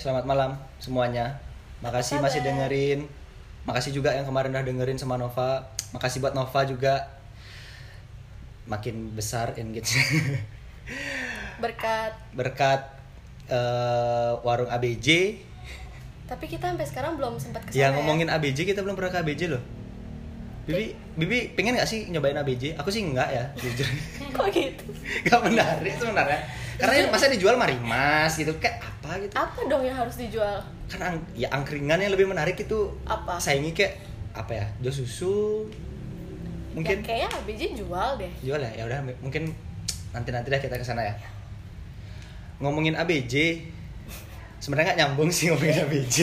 Selamat malam semuanya. Makasih Apa masih dengerin. Makasih juga yang kemarin udah dengerin sama Nova. Makasih buat Nova juga. Makin besar engage Berkat. berkat eh, warung ABJ. Tapi kita sampai sekarang belum sempat ke sana Ya ngomongin ABJ kita belum pernah ke ABJ loh. Bibi, Bibi pengen gak sih nyobain ABJ? Aku sih enggak ya, jujur. Kok gitu? Gak menarik sebenarnya. Karena masa dijual marimas gitu, kayak apa gitu. Apa dong yang harus dijual? kan ang- ya angkringan yang lebih menarik itu Apa? saingi kayak apa ya jos susu mungkin Ya, kayaknya ABJ jual deh. jual ya ya udah mungkin nanti nanti dah kita ke sana ya ngomongin ABJ sebenarnya nggak nyambung sih ngomongin ABJ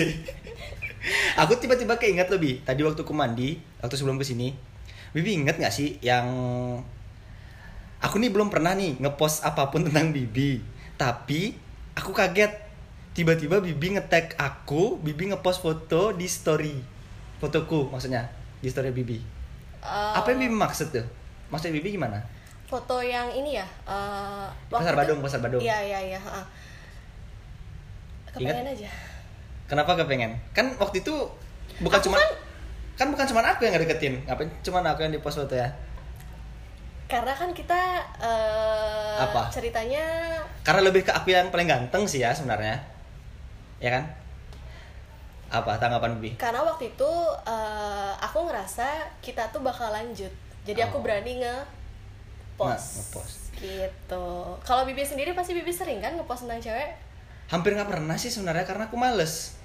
aku tiba-tiba keinget lebih tadi waktu aku mandi waktu sebelum ke sini Bibi inget nggak sih yang aku nih belum pernah nih ngepost apa pun tentang Bibi tapi aku kaget tiba-tiba Bibi nge-tag aku Bibi ngepost foto di story fotoku maksudnya di story Bibi Eh, apa yang Bibi maksud tuh maksudnya Bibi gimana Foto yang ini ya. waktu Pasar itu- Badung, Pasar Badung. Iya iya iya. ha. Kepengen aja. kenapa kepengen kan waktu itu bukan cuma kan- kan bukan cuma aku yang ngedeketin ngapain cuma aku yang di post foto ya Karena kan kita eh, Apa? ceritanya karena lebih ke aku yang paling ganteng sih ya sebenarnya ya kan apa tanggapan Bibi karena waktu itu eh, aku ngerasa kita tuh bakal lanjut. Jadi aku Oh. berani nge post. Nah, nge-post. Gitu. Kalau Bibi sendiri pasti Bibi sering kan ngepost tentang cewek? hampir nggak pernah sih sebenarnya karena aku males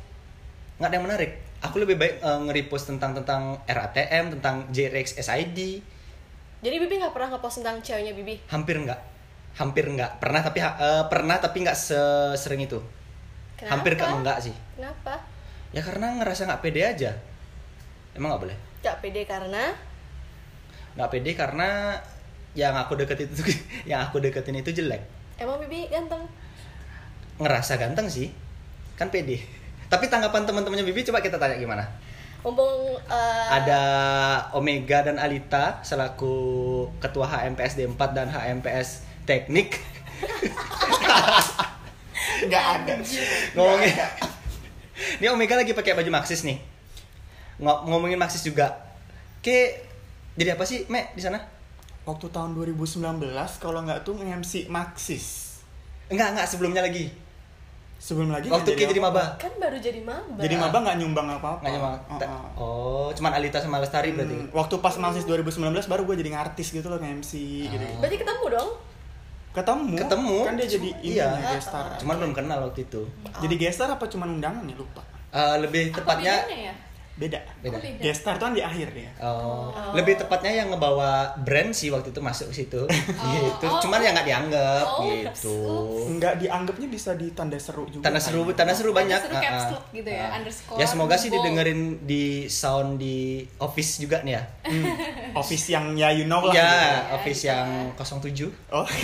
nggak ada yang menarik aku lebih baik eh, nge-repost tentang tentang RATM tentang JRX SID Jadi Bibi nggak pernah ngepost tentang ceweknya Bibi? hampir nggak. Hampir nggak. Pernah tapi eh, pernah tapi nggak sesering itu. Kenapa? hampir ke enggak sih. Kenapa? ya karena ngerasa nggak pede aja. Emang nggak boleh? Gak pede karena? Nggak pede karena yang aku deketin itu yang aku deketin itu jelek. Emang Bibi ganteng. ngerasa ganteng sih. Kan pede. Tapi tanggapan teman-temannya Bibi coba kita tanya gimana Mumpung eh, ada Omega dan Alita selaku ketua HMPS D4 dan HMPS Teknik. Nggak ada. Ngomongin ini Omega lagi pakai baju Maxis nih. Ngo- ngomongin Maxis juga. Ke jadi apa sih Me di sana? Waktu tahun 2019 kalau nggak tuh nge-MC Maxis. Enggak enggak sebelumnya lagi sebelum lagi waktu nggak Ki jadi maba. Kan baru jadi maba. jadi maba nggak nyumbang apa-apa. Nggak cuma Oh, oh. oh cuman Alita sama Lestari berarti? Hmm, waktu pas Maxis 2019 baru gue jadi ngartis gitu loh nge-MC gitu. Berarti ketemu dong? ketemu. Ketemu. kan dia jadi ini Iya. ya, guest star. Cuman belum kenal waktu itu. Jadi guest star apa cuman undangan ya? Lupa. Eh, lebih tepatnya ya? Beda. Beda. Oh, beda. guest star tuh kan di akhir dia. Oh, lebih tepatnya yang ngebawa brand sih waktu itu masuk ke situ. Gitu. Oh. cuman ya nggak dianggap Oh, gitu. nggak dianggapnya bisa di tanda seru juga tanda seru tanda seru banyak. Seru caps Ah, ah. lock gitu ya, Ah. underscore, ya semoga sih didengerin di sound di office juga nih ya. Hmm, office yang ya you know lah. Ya gitu. office ya. yang 07 oh.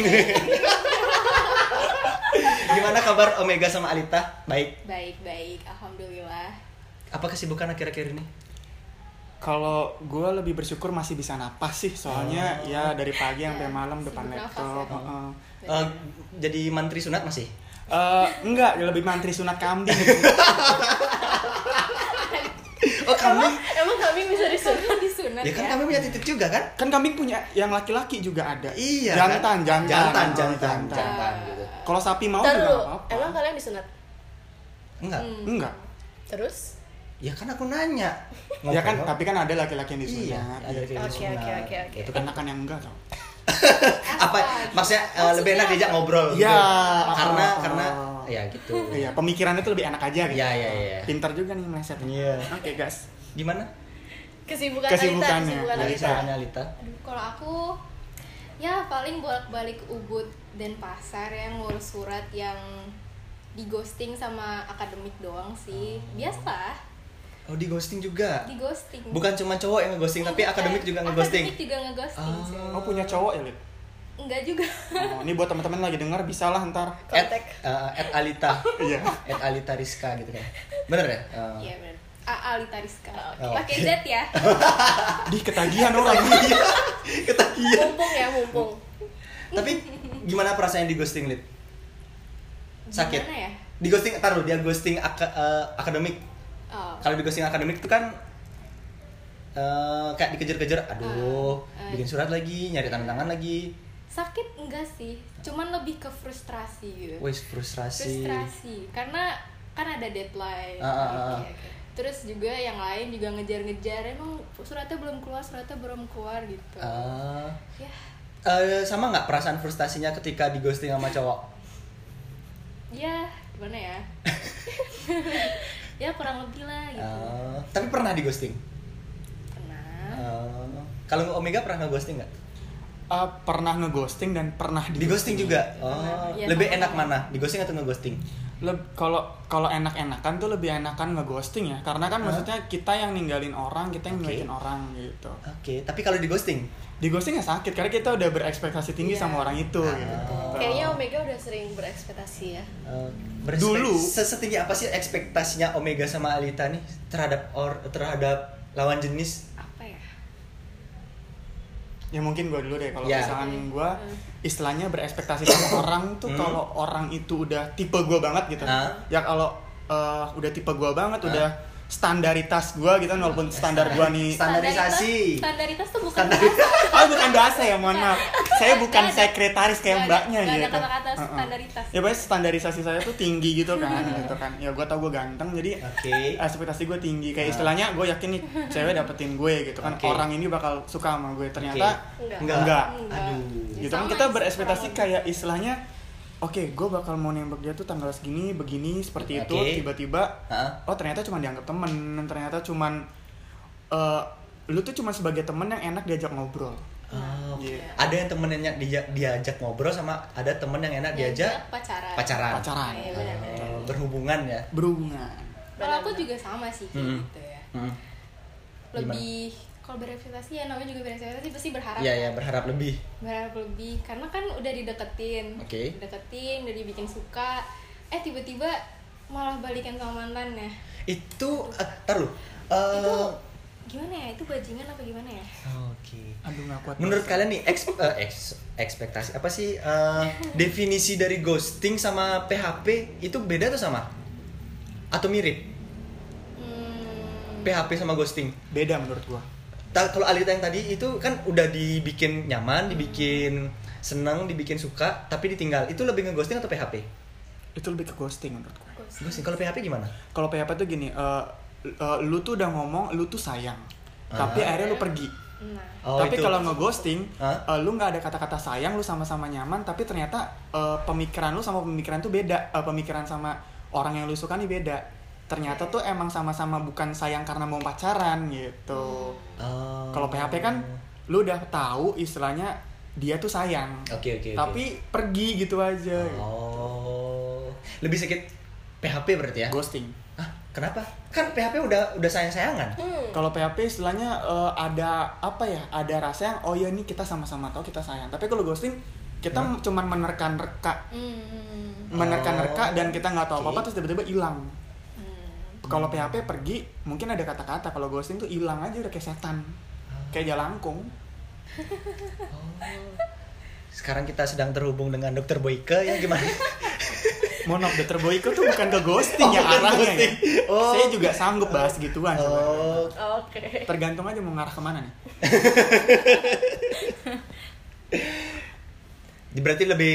Gimana kabar Omega sama Alita? Baik? Baik, baik. Alhamdulillah. Apa kesibukan akhir-akhir ini Kalau gue lebih bersyukur masih bisa napas sih, soalnya Oh. ya dari pagi sampai malam depan sibuk nafas laptop. ya. heeh. Eh, jadi mantri sunat masih Eh, enggak, lebih mantri sunat kambing. oh kami Emang, emang kami bisa disunat? disunat ya kan ya. kami punya titik juga kan kan kambing punya yang laki-laki juga ada. iya Jantan, kan? jantan, jantan Oh, jantan jantan gitu Kalau sapi mau Ntar juga nggak apa-apa. emang kalian disunat? enggak Hmm. Enggak. Terus? Ya kan aku nanya Ya kan, Ngobrol. tapi kan ada laki-laki yang iya disunat. ada gitu. yang Oke, oke, oke, oke. itu kan Enakan yang enggak tau. apa maksudnya eh, lebih enak diajak ngobrol gitu. Iya. karena Oh. karena ya gitu Iya, pemikirannya tuh lebih enak aja gitu. Iya, iya, iya. Pintar juga nih meleset. Iya. Oke, guys. gimana Kesibukan Kesibukannya. Alita, kesibukan Alita. Aduh, kalau aku ya paling bolak-balik Ubud dan pasar yang ngurus surat yang di ghosting sama akademik doang sih. Biasa oh di ghosting juga di ghosting. bukan cuma cowok yang ngeghosting tapi akademik juga ngeghosting Akademik juga ngeghosting. Ah. sih. Oh, punya cowok ya, Lid? Enggak juga. Oh, ini buat teman-teman lagi dengar bisa lah ntar. at, eh, at Alita Iya. at Alita Rizka gitu kan bener ya Eh, Iya benar. A Alita Rizka. Oh, Pakai oke. Z ya. Di ketagihan orang. ketagihan Mumpung ya, mumpung. tapi gimana perasaan di ghosting Lit sakit Gimana ya? di ghosting taruh dia ghosting aka- akademik Oh. kalau di ghosting akademik itu kan eh, kayak dikejar-kejar aduh Ah, ah. bikin surat lagi nyari tanda tangan lagi sakit enggak sih cuman lebih ke frustrasi gitu wes frustrasi frustrasi karena kan ada deadline Ah, ah, ah. Oke, oke. terus juga yang lain juga ngejar-ngejar emang suratnya belum keluar suratnya belum keluar gitu Ah. ya Eh, sama nggak perasaan frustasinya ketika di ghosting sama cowok ya gimana ya ya kurang lebih lah gitu. Ah, tapi pernah di ghosting? Pernah. Ah. kalau Omega pernah nge ghosting nggak? Eh, pernah ngeghosting dan pernah di ghosting juga? Oh Iya, lebih enak mana? Di ghosting atau nge ghosting Leb- kalau kalau enak-enakan tuh lebih enakan ngeghosting ya karena kan Hah? maksudnya kita yang ninggalin orang kita yang ninggalin orang gitu oke tapi kalau di ghosting di ghosting ya sakit karena kita udah berekspektasi tinggi Iya. sama orang itu Ah. gitu Kayaknya Omega udah sering berekspektasi ya. Eh, berespek- Dulu. sesetinggi apa sih ekspektasinya Omega sama Alita nih terhadap or terhadap lawan jenis Apa ya? ya mungkin gue dulu deh kalau Ya. misalkan gue istilahnya berekspektasi sama orang tuh Hmm. kalau orang itu udah tipe gue banget gitu Ah. ya kalau eh, udah tipe gue banget Ah. udah standaritas gue gitu kan, walaupun standar gue nih Standarisasi. standaritas tuh bukan Standarisasi. oh bukan bahasa ya mohon maaf saya bukan ada. sekretaris kayak ada- mbaknya ada gitu kata-kata Heeh. standaritas. ya pokoknya standarisasi saya tuh tinggi gitu kan gitu kan ya gue tau gue ganteng jadi Oke. ekspektasi gue tinggi kayak istilahnya gue yakin nih cewek dapetin gue gitu kan Oke. orang ini bakal suka sama gue ternyata Enggak. Enggak. Enggak. Aduh. gitu kan kita berekspektasi kurang kayak istilahnya oke gue bakal mau nembak dia tuh tanggal segini begini seperti itu Oke. tiba-tiba Hah? oh ternyata cuma dianggap temen ternyata cuman eh, lu tuh cuma sebagai temen yang enak diajak ngobrol Oh, Iya. Ada yang temennya dia diajak ngobrol sama ada temen yang enak diajak pacaran pacaran. pacaran Iya, benar-benar. Oh, berhubungan ya. berhubungan kalau aku juga sama sih kayak Mm-mm. gitu ya Hmm. lebih kalau berekspektasi ya namanya juga berekspektasi pasti berharap Iya kan? ya berharap lebih. berharap lebih karena kan udah dideketin Oke. dideketin udah dibikin suka eh tiba-tiba malah balikan sama mantannya Itu uh, taruh. Eh, itu gimana ya itu bajingan apa gimana ya Oke. aduh nggak kuat Menurut kalian nih eks, eh, eks- ekspektasi apa sih eh, definisi dari ghosting sama PHP itu beda tuh sama? Atau mirip? hmm, PHP sama ghosting. beda menurut gua kalau Alita yang tadi itu kan udah dibikin nyaman, dibikin seneng, dibikin suka, tapi ditinggal. Itu lebih ngeghosting atau PHP? itu lebih ke ghosting menurut gua ghosting. Ghosting. Kalau PHP gimana? kalau PHP tuh gini eh, eh, lu tuh udah ngomong lu tuh sayang tapi Ah. akhirnya lu pergi nah Oh, tapi kalau ngeghosting Hah? eh, lu nggak ada kata-kata sayang lu sama-sama nyaman tapi ternyata eh, pemikiran lu sama pemikiran tuh beda Eh, pemikiran sama orang yang lu suka nih beda ternyata tuh emang sama-sama bukan sayang karena mau pacaran gitu Oh. kalau PHP kan lu udah tahu istilahnya dia tuh sayang Oke oke. oke. tapi pergi gitu aja Oh. Lebih sakit PHP berarti ya? ghosting Hah? Kenapa? Kan PHP udah udah sayang-sayangan. Hmm. Kalau PHP istilahnya eh, ada apa ya? Ada rasa yang oh ya nih kita sama-sama tahu kita sayang. Tapi kalau ghosting kita Hah? cuman menerka-nerka, hmm, menerka-nerka Oh, dan kita nggak tahu oke. apa-apa terus tiba-tiba hilang. hmm. Kalau PHP pergi mungkin ada kata-kata. Kalau ghosting tuh hilang aja udah kayak setan, kayak jalangkung. Oh. Sekarang kita sedang terhubung dengan Dokter Boyke ya gimana? Mohon maaf, Dokter Boyko tuh bukan ke ghosting Oh, ya arahnya. ghosting. Ya. Oh. Saya juga sanggup bahas gituan. Oh. Oke. Tergantung aja mau ngarah ke mana nih. Berarti lebih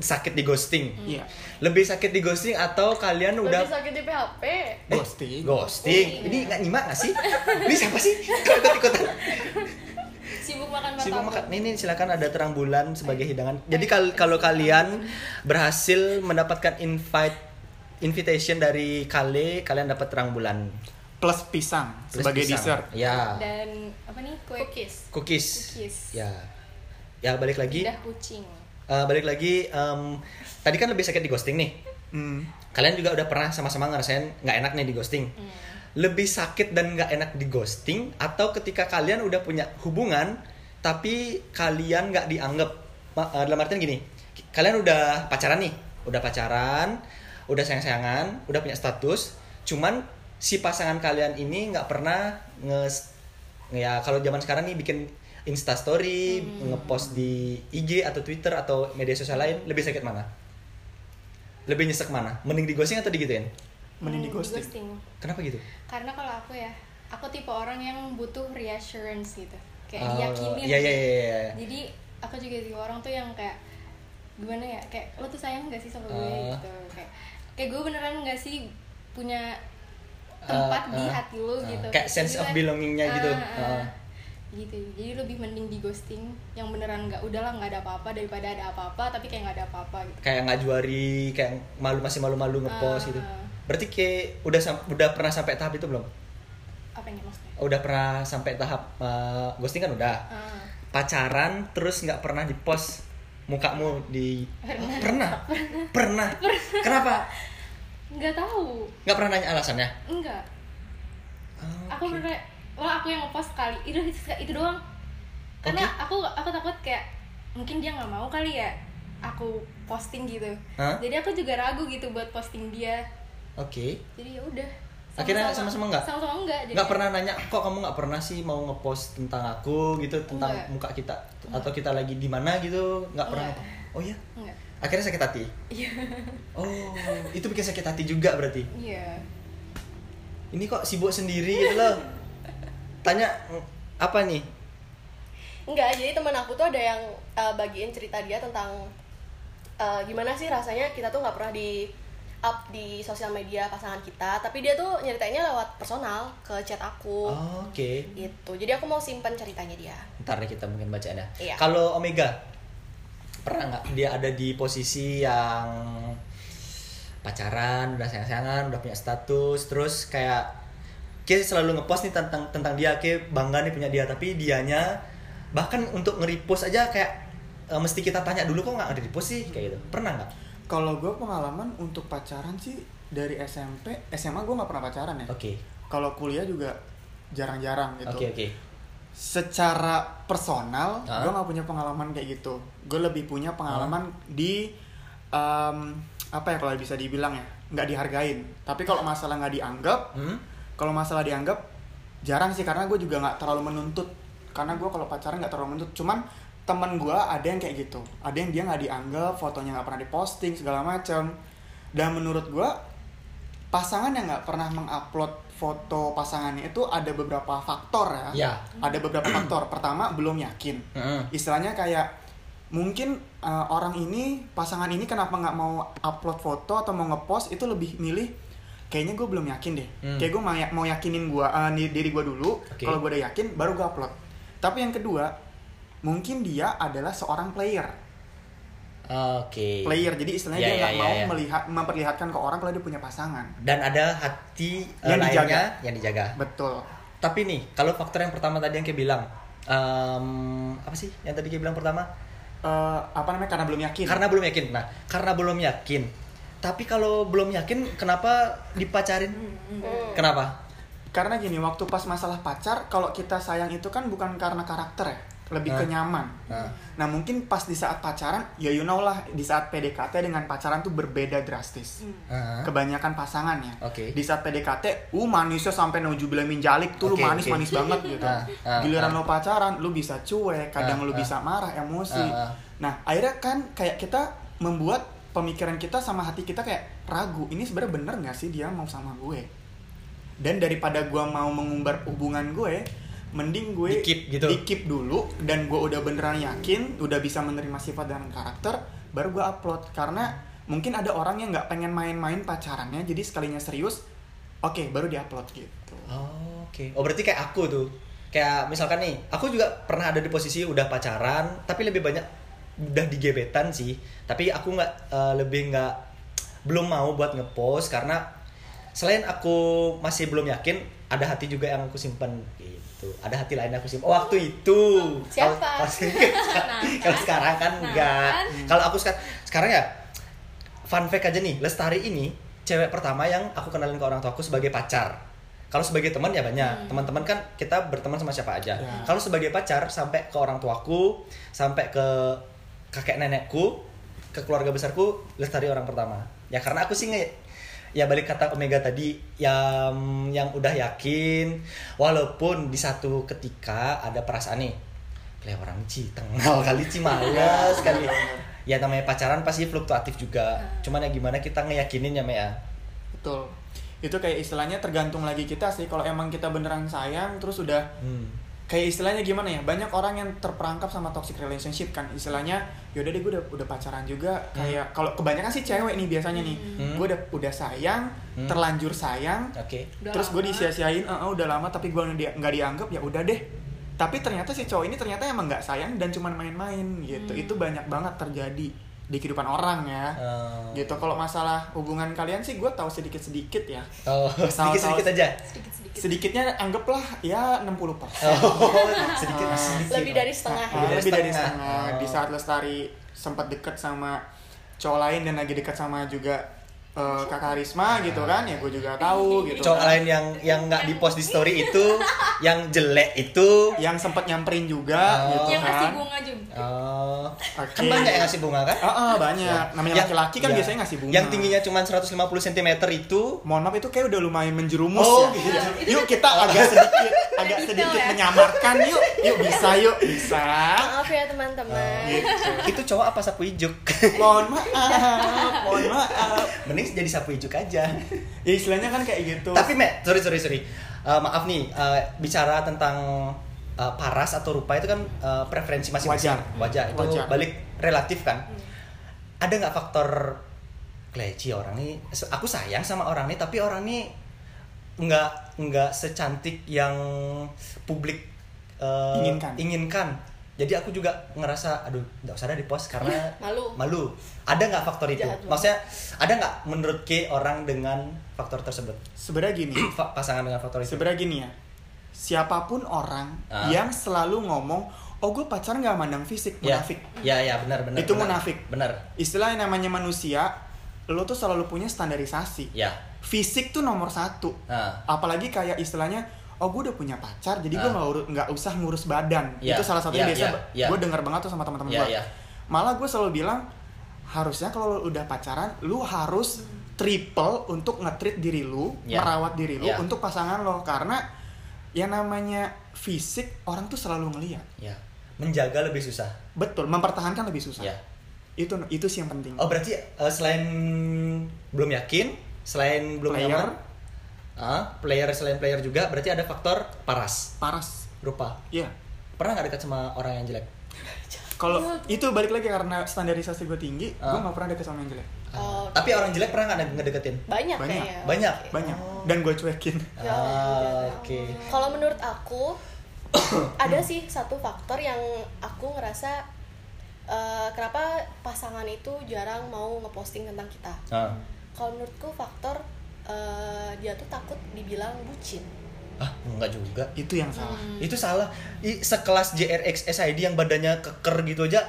sakit di ghosting. Iya. Lebih sakit di ghosting atau kalian udah Lebih sakit di PHP. Eh, Ghosting. Ghosting. Oh, iya. Ini nggak nyimak nggak sih? Ini siapa sih? Kok ikut-ikutan? sibuk makan Sibuk martabak makan. Ini, ini silakan ada terang bulan sebagai hidangan. Jadi kal- kalau kalian berhasil mendapatkan invite invitation dari Kale, kalian dapat terang bulan Plus pisang Plus sebagai pisang. dessert. Ya. dan apa nih kue Cookies. Cookies. Cookies. Ya. Ya balik lagi. lidah kucing Eh, balik lagi. em, tadi kan lebih sakit di ghosting nih. Hmm. Kalian juga udah pernah sama-sama ngerasain nggak enak nih di ghosting. Hmm. Lebih sakit dan nggak enak di ghosting atau ketika kalian udah punya hubungan tapi kalian nggak dianggap eh, dalam artian gini, kalian udah pacaran nih, udah pacaran, udah sayang-sayangan, udah punya status, cuman si pasangan kalian ini nggak pernah nge ya kalau zaman sekarang nih bikin Insta story, ngepost di IG atau Twitter atau media sosial lain lebih sakit mana? Lebih nyesek mana? Mending di ghosting atau digituin? Mending di ghosting. Kenapa gitu? karena kalau aku ya aku tipe orang yang butuh reassurance gitu kayak Oh, diyakinin Iya iya gitu. iya. iya. jadi aku juga tipe orang tuh yang kayak gimana ya kayak lo tuh sayang gak sih sama gue Ah. gitu kayak kayak gue beneran gak sih punya tempat Ah, di ah, hati lo ah. gitu Kayak sense Jadi of belongingnya gitu. Ah, ah, Ah. Gitu jadi lebih mending di ghosting yang beneran nggak udahlah nggak ada apa-apa daripada ada apa-apa tapi kayak nggak ada apa-apa gitu Kayak nggak juari, kayak malu masih malu-malu ngepost Ah. gitu. Berarti kayak udah udah pernah sampai tahap itu belum? apa yang maksudnya Udah pernah sampai tahap uh, ghosting kan udah. Ah. Pacaran terus nggak pernah di post mukamu di Pernah. pernah pernah, Kenapa? nggak tahu Nggak pernah nanya alasannya? enggak Oh, aku oke. bener wah aku yang ngepost kali. Itu itu, itu doang. Karena Oke. aku aku takut kayak mungkin dia nggak mau kali ya aku posting gitu. Hah? jadi aku juga ragu gitu buat posting dia. Oke. jadi ya udah. Akhirnya sama-sama. nggak? sama-sama enggak jadi Nggak pernah nanya kok kamu nggak pernah sih mau ngepost tentang aku? gitu tentang Nggak. muka kita atau kita lagi di mana gitu. Nggak pernah. Oh iya? Enggak akhirnya sakit hati? Iya. Oh itu bikin sakit hati juga berarti? Iya. Ini kok sibuk sendiri gitu loh tanya apa nih Enggak, jadi teman aku tuh ada yang uh, bagiin cerita dia tentang uh, gimana sih rasanya kita tuh nggak pernah di up di sosial media pasangan kita, tapi dia tuh nyeritainnya lewat personal ke chat aku. Oh, oke Gitu. Jadi aku mau simpan ceritanya dia. ntar deh kita mungkin baca ada Iya. kalau Omega pernah nggak dia ada di posisi yang pacaran udah sayang-sayangan udah punya status terus kayak Ki selalu ngepost nih tentang tentang dia Ki bangga nih punya dia tapi dianya bahkan untuk nge-repost aja kayak eh, mesti kita tanya dulu kok nggak ada di post sih kayak gitu pernah nggak Kalau gue pengalaman untuk pacaran sih dari SMP, SMA gue nggak pernah pacaran ya. oke Kalau kuliah juga jarang-jarang gitu. oke oke Secara personal, Ah. gue nggak punya pengalaman kayak gitu. Gue lebih punya pengalaman di em, apa ya kalau bisa dibilang ya nggak dihargain. Tapi kalau masalah nggak dianggap, hmm? Kalau masalah dianggap jarang sih karena gue juga nggak terlalu menuntut. Karena gue kalau pacaran nggak terlalu menuntut. Cuman temen gue ada yang kayak gitu. Ada yang dia nggak dianggap, fotonya nggak pernah diposting segala macam. Dan menurut gue pasangan yang nggak pernah mengupload foto pasangannya itu ada beberapa faktor ya. Ya. Ada beberapa faktor. Pertama belum yakin. Istilahnya kayak mungkin uh, orang ini pasangan ini kenapa nggak mau upload foto atau mau ngepost itu lebih milih kayaknya gue belum yakin deh. Hmm. Kayak gue mau, ya- mau yakinin gue uh, diri gue dulu. Oke. Kalau gue udah yakin baru gue upload. Tapi yang kedua mungkin dia adalah seorang player. oke Player jadi istilahnya Ya, dia nggak ya, mau ya. melihat memperlihatkan ke orang kalau dia punya pasangan. dan ada hati eh, Yang lainnya dijaga. yang dijaga Betul. Tapi nih, kalau faktor yang pertama tadi yang kayak bilang, em, apa sih yang tadi kayak bilang pertama? Eh, apa namanya karena belum yakin. Karena belum yakin. Nah, karena belum yakin. Tapi kalau belum yakin, kenapa dipacarin? Hmm. Kenapa? Karena gini, waktu pas masalah pacar, kalau kita sayang itu kan bukan karena karakter ya, lebih ke Hah? nyaman. Nah, Nah mungkin pas di saat pacaran, ya you know lah, di saat PDKT dengan pacaran tuh berbeda drastis. ah, Kebanyakan pasangan ya. Oke. Di saat PDKT, uh manisnya sampai naujubillah min jalik tuh lu Oke, manis-manis oke. banget gitu. Ah, Giliran ah. lo pacaran, lu bisa cuek, kadang Ah, lu bisa marah, emosi. Ah, ah. Nah akhirnya kan kayak kita membuat pemikiran kita sama hati kita kayak ragu, ini sebenarnya bener nggak sih dia mau sama gue? Dan daripada gua mau mengumbar hubungan gue, mending gue Di-keep gitu. di-keep dulu dan gue udah beneran yakin, udah bisa menerima sifat dan karakter, baru gue upload karena mungkin ada orang yang nggak pengen main-main pacarannya, jadi sekalinya serius, oke baru diupload gitu. Oh, oke. Oh, berarti kayak aku tuh. Kayak misalkan nih, aku juga pernah ada di posisi udah pacaran, tapi lebih banyak udah di gebetan sih. Tapi aku nggak eh, lebih nggak belum mau buat ngepost karena selain aku masih belum yakin, ada hati juga yang aku simpan gitu. Ada hati lain yang aku simpan. Oh, waktu itu. Siapa? Kalau- Nah, Kalau sekarang kan Nah, enggak. kan. Kalau aku sekarang sekarang ya fun fact aja nih, Lestari ini cewek pertama yang aku kenalin ke orang tua aku sebagai pacar. Kalau sebagai teman ya banyak. Teman-teman kan kita berteman sama siapa aja. Ya. Kalau sebagai pacar sampai ke orang tuaku, sampai ke kakek nenekku, ke keluarga besarku, Lestari orang pertama. Ya karena aku sih nge ya balik kata Omega tadi yang yang udah yakin walaupun di satu ketika ada perasaan nih kayak orang Ci tengal kali Ci malas kali ya namanya pacaran pasti fluktuatif juga Nah. cuman ya gimana kita ngeyakinin ya Mea betul itu kayak istilahnya tergantung lagi kita sih kalau emang kita beneran sayang terus udah hmm. Kayak istilahnya gimana ya? Banyak orang yang terperangkap sama toxic relationship kan. Istilahnya yaudah deh gue udah udah pacaran juga. Kayak kalau kebanyakan sih cewek nih biasanya nih. Hmm. gue udah udah sayang Hmm. terlanjur sayang oke. Udah terus gue disia-siain "Eh, eh, udah lama tapi gue nggak nggak dianggap ya udah deh. Tapi ternyata si cowok ini ternyata emang nggak sayang dan cuma main-main gitu. Hmm. itu banyak banget terjadi di kehidupan orang ya. Eh, gitu. Kalau masalah hubungan kalian sih gue tahu sedikit sedikit ya. Oh sedikit sedikit aja? Sedikit sedikit sedikitnya anggaplah ya 60% oh sedikit. Ah. sedikit. Lebih dari setengah. Ah, ya lebih dari setengah. setengah. Oh. Di saat Lestari sempat deket sama cowok lain dan lagi dekat sama juga eh, kakak Risma gitu kan, ya gue juga tahu gitu. cowok kan. lain yang yang nggak di post di story itu yang jelek itu yang sempat nyamperin juga Oh. gitu yang kasih kan. bunga juga oh Oke. kan banyak yang ngasih bunga kan Ah, ah, banyak. Namanya Yang- laki-laki kan ya. biasanya ngasih bunga. yang tingginya cuma 150 cm itu Mohon maaf itu kayak udah lumayan menjerumus Oh, ya. gitu. Yuk kita agak sedikit agak sedikit ya. menyamarkan yuk. Yuk bisa yuk bisa. maaf ya teman-teman Gitu. itu cowok apa sapu ijuk Mohon maaf, mohon maaf. mending jadi sapu ijuk aja Ya istilahnya kan kayak gitu. tapi Mek, sorry sorry sorry Eh, maaf nih eh, bicara tentang eh, paras atau rupa itu kan eh, preferensi masing-masing Wajar. wajah itu Wajar. balik relatif kan ada nggak faktor kleci orang nih Se- aku sayang sama orang nih tapi orang nih nggak nggak secantik yang publik eh, Inginkan. inginkan jadi aku juga ngerasa aduh nggak usah ada di post karena Malu. malu ada nggak faktor itu Jahat banget. maksudnya ada nggak menurut K orang dengan faktor tersebut sebenarnya gini. Pasangan dengan faktor itu Sebenarnya gini ya, siapa pun orang Ah. yang selalu ngomong, oh gue pacaran nggak mandang fisik, ya munafik. ya ya benar benar Itu benar. munafik. benar Istilah yang namanya manusia, lo tuh selalu punya standarisasi. ya Fisik tuh nomor satu. nah Apalagi kayak istilahnya, oh gue udah punya pacar, jadi gue Ah. nggak uru- nggak usah ngurus badan. Ya, Itu salah satunya ya, biasa ya, ya. gue dengar banget tuh sama teman-teman ya gue. ya Malah gue selalu bilang, harusnya kalau udah pacaran, lu harus triple untuk nge-treat diri lu, Ya. merawat diri lu Ya. untuk pasangan lo karena yang namanya fisik orang tuh selalu ngeliat. ya menjaga lebih susah Betul, mempertahankan lebih susah. ya Itu itu sih yang penting. oh berarti eh, selain belum yakin selain belum Player. nyaman ah, player selain player juga berarti ada faktor paras Paras. rupa Iya. pernah nggak dekat sama orang yang jelek Kalau itu balik lagi karena standarisasi gue tinggi, gue Ah. nggak pernah deket sama yang jelek. Oh, tapi orang jelek pernah nggak ngedeketin banyak, Banyak. kayaknya Banyak. Oke. Banyak. Oh. Dan gue cuekin. Ya, ah, ya. oke Kalau menurut aku ada sih satu faktor yang aku ngerasa eh, kenapa pasangan itu jarang mau ngeposting tentang kita. Ah. Kalau menurutku faktor eh, dia tuh takut dibilang bucin. ah enggak juga Itu yang salah. itu salah I, sekelas JRX SID yang badannya keker gitu aja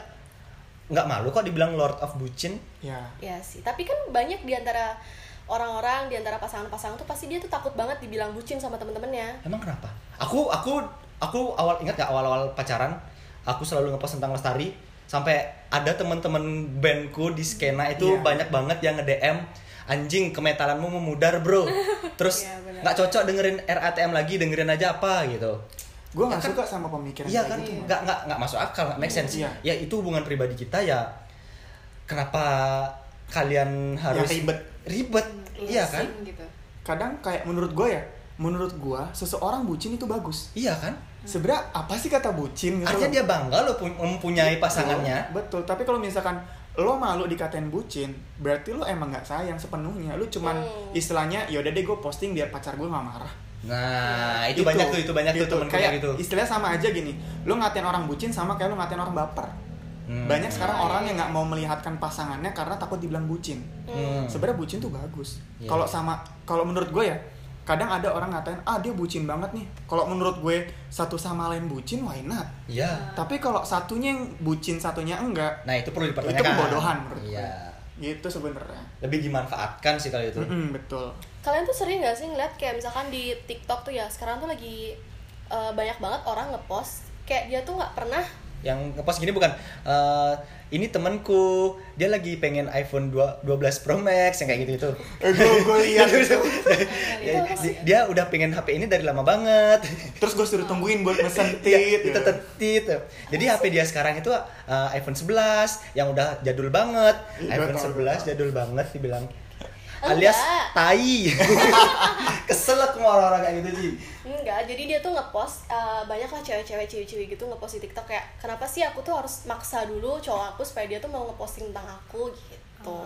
nggak malu kok dibilang Lord of Bucin Ya. Ya sih, tapi kan banyak di antara orang-orang di antara pasangan-pasangan tuh pasti dia tuh takut banget dibilang bucin sama temen-temennya. emang kenapa aku aku aku awal ingat gak awal-awal pacaran aku selalu ngepost tentang lestari sampai ada teman-teman bandku di skena itu Iya. banyak banget yang nge DM anjing kemetalanmu memudar bro terus Iya, nggak cocok dengerin RATM lagi dengerin aja apa gitu Gue nggak Ya kan- suka sama pemikiran Iya kan, gitu. nggak nggak nggak masuk akal, nggak make sense. Iya. Ya itu hubungan pribadi kita ya. Kenapa kalian harus ribet. Ribet, iya kan? Pusing gitu Kadang kayak menurut gue ya, menurut gue seseorang bucin itu bagus. Iya kan? Sebenarnya apa sih kata bucin gitu? Artinya loh? dia bangga loh pu- mempunyai pasangannya. Betul, tapi kalau misalkan lo malu dikatain bucin, berarti lo emang nggak sayang sepenuhnya. Lo cuman Hmm. istilahnya ya udah deh gue posting biar pacar gue nggak marah. Nah, itu, banyak tuh, itu banyak tuh temen kayak kayak gitu. Istilahnya sama aja gini, lo ngatain orang bucin sama kayak lo ngatain orang baper. Hmm. Banyak sekarang Hmm. orang yang nggak mau melihatkan pasangannya karena takut dibilang bucin. Hmm. Sebenarnya bucin tuh bagus. Iya. Kalau sama kalau menurut gue ya, kadang ada orang ngatain, "Ah, dia bucin banget nih." Kalau menurut gue satu sama lain bucin, why not? Iya. Tapi kalau satunya yang bucin, satunya enggak, Nah, itu perlu itu dipertanyakan. kebodohan menurut Iya. gue. Gitu sebenarnya. Lebih dimanfaatkan sih kalau itu. Mm-mm, betul. Kalian tuh sering gak sih ngeliat kayak misalkan di TikTok tuh ya sekarang tuh lagi eh, banyak banget orang ngepost kayak dia tuh nggak pernah yang ngepost gini bukan eh, ini temanku dia lagi pengen iPhone 2 12 Pro Max yang kayak gitu itu Eh, gue gue lihat dia, dia udah pengen HP ini dari lama banget Terus gue suruh tungguin buat mesen Iya, tit. gitu. tit. Jadi HP dia sekarang itu uh, iPhone 11 yang udah jadul banget. IPhone tahu, 11 jadul banget dibilang. Enggak. Alias tai. Kesel aku sama orang-orang kayak gitu sih. Enggak, jadi dia tuh ngepost uh, banyak lah cewek-cewek cewek-cewek gitu ngepost di TikTok kayak kenapa sih aku tuh harus maksa dulu cowok aku supaya dia tuh mau ngeposting tentang aku gitu.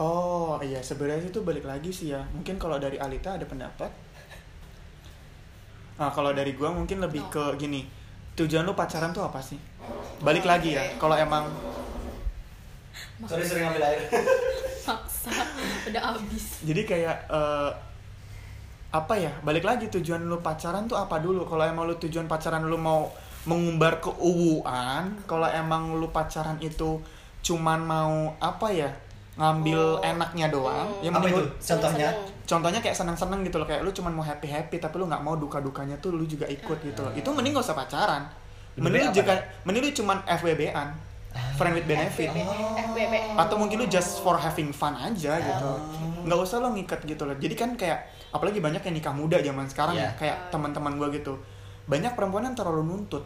Oh iya sebenarnya itu balik lagi sih ya. Mungkin kalau dari Alita ada pendapat. Nah kalau dari gua mungkin lebih No. ke gini. Tujuan lu pacaran tuh apa sih? Balik lagi ya. Kalau emang Sorry sering ngambil air. maksa udah abis jadi kayak eh, apa ya? Balik lagi tujuan lu pacaran tuh apa dulu? Kalau emang lu tujuan pacaran lu mau mengumbar keuuan, kalau emang lu pacaran itu cuman mau apa ya? ngambil Oh. enaknya doang, Hmm. ya Apa mending itu? lu- Contohnya? Contohnya kayak seneng-seneng gitu loh kayak lu cuman mau happy happy tapi lu nggak mau duka dukanya tuh lu juga ikut gitu loh itu mending gak usah pacaran mending lu juga mending lu cuman FWB-an friend with benefit. FBB, FBB. atau mungkin lu just for having fun aja gitu. Oh. nggak usah lo ngikat gitu loh. Jadi kan kayak apalagi banyak yang nikah muda zaman sekarang Iya. ya. Kayak teman-teman gua gitu. Banyak perempuan yang terlalu nuntut.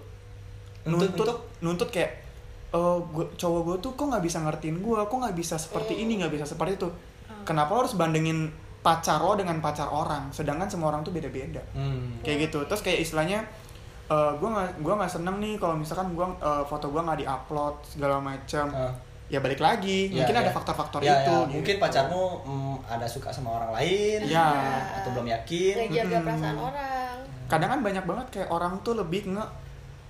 Nuntut nuntut nuntut kayak eh gua, cowok gue tuh kok nggak bisa ngertiin gue kok nggak bisa seperti ini? Nggak bisa seperti itu. Kenapa lo harus bandingin pacar lo dengan pacar orang? Sedangkan semua orang tuh beda-beda. Hmm. kayak gitu. Terus kayak istilahnya eh gue nggak gua nggak seneng nih kalau misalkan gua eh, foto gue nggak diupload segala macam Ah. ya balik lagi Ya, mungkin ya. ada faktor-faktor Ya, itu ya. gitu. Mungkin pacarmu mm, ada suka sama orang lain. Ya. Atau belum yakin. Ngejaga Mm-mm. perasaan orang. kadang kan banyak banget kayak orang tuh lebih nge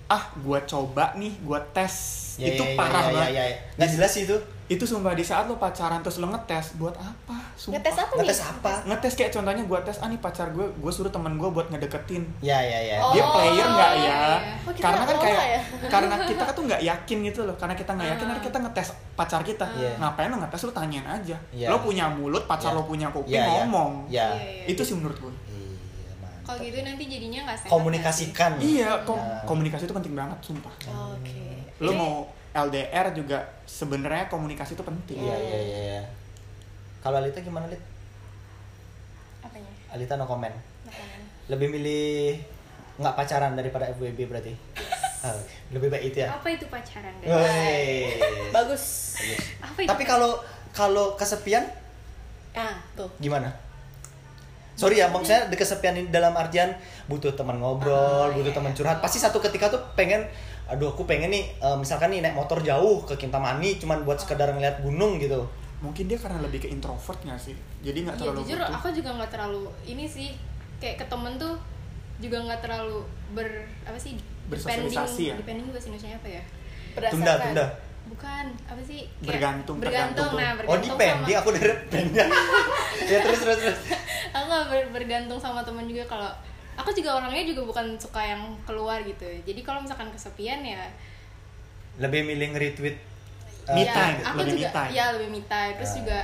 ah gua coba nih gua tes Ya, itu ya, ya, parah ya, banget ya, ya. Nggak jelas sih itu. Itu sumpah di saat lo pacaran terus lo ngetes buat apa sumpah. Ngetes apa nih? Ngetes apa? ngetes kayak contohnya gua tes ah nih pacar gue gue suruh temen gue buat ngedeketin Ya, ya, ya. Oh. dia player nggak ya iya. Oh, karena kan kayak ya? karena kita tuh nggak yakin gitu loh karena kita nggak yakin nanti kita ngetes pacar kita Iya. ngapain lo ngetes lo tanyain aja Iya. lo punya mulut pacar Iya. lo punya kuping Ya, ya. ngomong Ya. Iya, iya. itu sih menurut gue Iya, kalau gitu nanti jadinya nggak sehat komunikasikan. iya kom Ya. komunikasi itu penting banget sumpah Oke. lo Jadi, mau LDR juga sebenarnya komunikasi itu penting Iya, iya, iya, iya. Kalau Alita gimana, Lit? apanya Alita no comment. Makanan. Lebih milih nggak pacaran daripada FWB berarti? Ah, lebih baik itu ya. apa itu pacaran guys bagus. Bagus. apa itu Tapi kalau kalau kesepian Ah, tuh. gimana? Sorry ya, maksudnya di kesepian ini dalam artian butuh teman ngobrol, Oh, butuh iya. teman curhat. Pasti satu ketika tuh pengen, aduh aku pengen nih, eh, misalkan nih naik motor jauh ke Kintamani, cuman buat sekedar ngeliat gunung gitu. mungkin dia karena lebih ke introvert nggak sih jadi nggak Iya terlalu jujur butuh. aku juga nggak terlalu ini sih kayak ke temen tuh juga nggak terlalu ber apa sih Bersosialisasi ya? depending bahasa Indonesia apa ya Berdasarkan. Tunda, tunda. bukan apa sih kayak Bergantung, bergantung nah. Oh, bergantung depending, sama aku dari pending. ya terus terus terus. aku nggak ber- bergantung sama temen juga kalau aku juga orangnya juga bukan suka yang keluar gitu jadi kalau misalkan kesepian ya Lebih milih nge-retweet eh, Me ya, time, aku lebih juga me time. ya lebih me time terus Ah. juga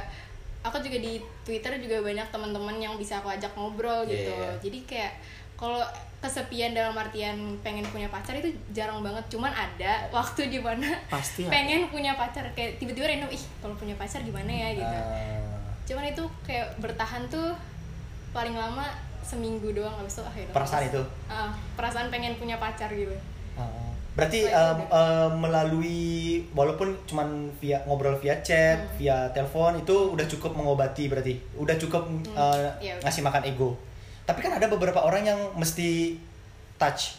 aku juga di Twitter juga banyak teman-teman yang bisa aku ajak ngobrol gitu Iya. jadi kayak kalau kesepian dalam artian pengen punya pacar itu jarang banget cuman ada waktu di mana Pasti ada. pengen punya pacar kayak tiba-tiba random ih kalau punya pacar gimana ya gitu eh, cuman itu kayak bertahan tuh paling lama seminggu doang habis itu akhirnya Perasaan itu? Ah, perasaan pengen punya pacar gitu eh, berarti Oh, udah. em, melalui walaupun cuman via ngobrol via chat, Hmm. via telepon itu udah cukup mengobati berarti. Udah cukup eh, iya, udah. ngasih makan ego. Tapi kan ada beberapa orang yang mesti touch,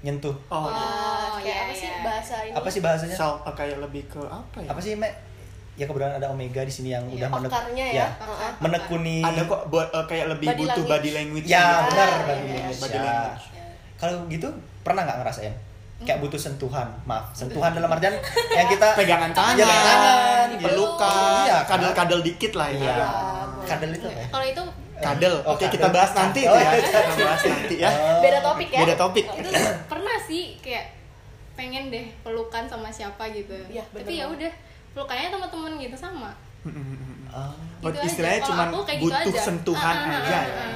nyentuh. oh, iya. Ah, kayak iya, apa sih iya. bahasa ini? Apa sih bahasanya? Self- kayak lebih ke apa ya Apa sih, Mek? Ya kebetulan ada Omega di sini yang Iya, udah menek- ya. ya, menekuni ada kok buat eh, kayak lebih Body butuh language. body language Ya, benar iya, body iya, language. body ya. language. Kalau gitu pernah nggak ngerasain? Kayak Hmm. butuh sentuhan, maaf, sentuhan dalam artian yang kita pegangan tangan, Ya, pegangan tangan, gitu. pelukan, Iya, kadel-kadel dikit lah ya. Iya. boleh. Kadel itu ya? kalau itu Kadel. Oh, Oke, kadel. kita bahas nanti Oh, tuh ya. iya. Kita bahas nanti ya. Oh. Beda topik ya. Beda topik. itu pernah sih kayak pengen deh pelukan sama siapa gitu Iya, bener tapi ya udah pelukannya sama temen gitu sama Oh, Oh, Gitu istilahnya cuma gitu butuh aja. sentuhan Ah, ah, aja ah, ya. ah.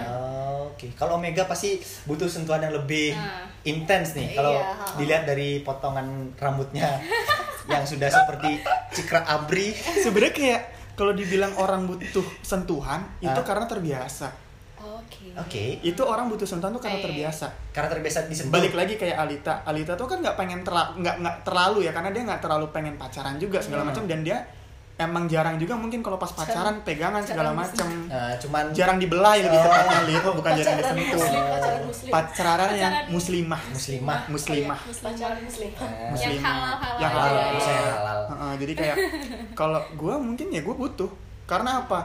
Oke. Oke, kalau Omega pasti butuh sentuhan yang lebih Nah. intens nih. Kalau Iya, ha-ha. dilihat dari potongan rambutnya yang sudah seperti cikra abri. Sebenarnya kayak kalau dibilang orang butuh sentuhan itu karena terbiasa. Oke. Oke, Itu orang butuh sentuhan tuh karena Eh. terbiasa. karena terbiasa disentuh. Balik lagi kayak Alita. Alita tuh kan nggak pengen terlalu nggak nggak terlalu ya karena dia nggak terlalu pengen pacaran juga segala Hmm. macam dan dia emang jarang juga mungkin kalau pas pacaran pegangan segala macam. Nah, cuman Jarang dibelai lebih Oh. tepatnya Lit, bukan jarang disentuh. muslim, pacaran muslim. Pacaran yang muslimah. muslimah. Muslimah. Pacaran muslim. Yang Muslimah. halal-halal Yang aja. halal. Iya, saya iya. halal. Heeh, jadi kayak kalau gue mungkin ya gue butuh karena apa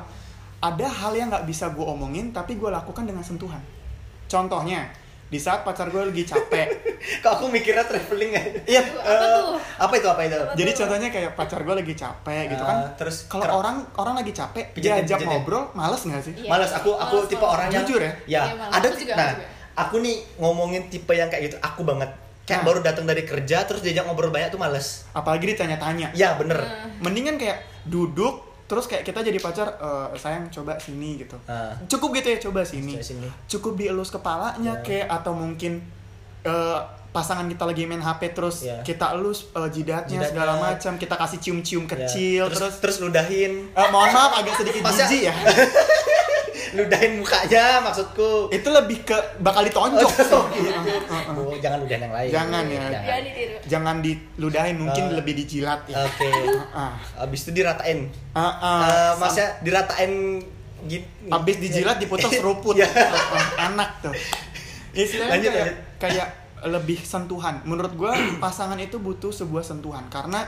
ada hal yang nggak bisa gue omongin tapi gue lakukan dengan sentuhan contohnya di saat pacar gue lagi capek Kok aku mikirnya traveling ya? iya Apa tuh? Apa itu apa itu? jadi contohnya kayak pacar gue lagi capek gitu kan Ah, terus kalau orang orang lagi capek Pijetin, diajak pijetin. ngobrol males nggak sih Iya. Males aku aku Males, tipe males. orang yang Jujur ya? Ya, Iya, malas. ada Aku juga, nah, aku juga. aku nih ngomongin tipe yang kayak gitu, aku banget. Kayak Nah. baru datang dari kerja terus diajak ngobrol banyak tuh males. apalagi ditanya-tanya Ya, bener. Nah. mendingan kayak duduk terus kayak kita jadi pacar "Eh, sayang coba sini gitu Ah. cukup gitu ya coba sini Coba sini. cukup dielus kepalanya Ya. kayak atau mungkin eh, pasangan kita lagi main HP terus Ya. kita elus eh, jidatnya, Jidatnya. segala macam kita kasih cium-cium Ya. kecil terus terus, terus ludahin. eh, mohon maaf agak sedikit jijik ya Ludahin mukanya maksudku. itu lebih ke bakal ditonjok sih. Oh, Oh, jangan ludahin yang lain. Jangan ya. Ditiru. jangan diludahin mungkin Ah. lebih dijilat ya Oke. Ah, Habis itu diratain. ah, ah. Eh, Masnya diratain gitu. Habis dijilat dipotong seruput. Ya. Heeh, Enak tuh. Istilahnya Lanjut, kayak, lanjut. kayak lebih sentuhan. Menurut gua pasangan itu butuh sebuah sentuhan karena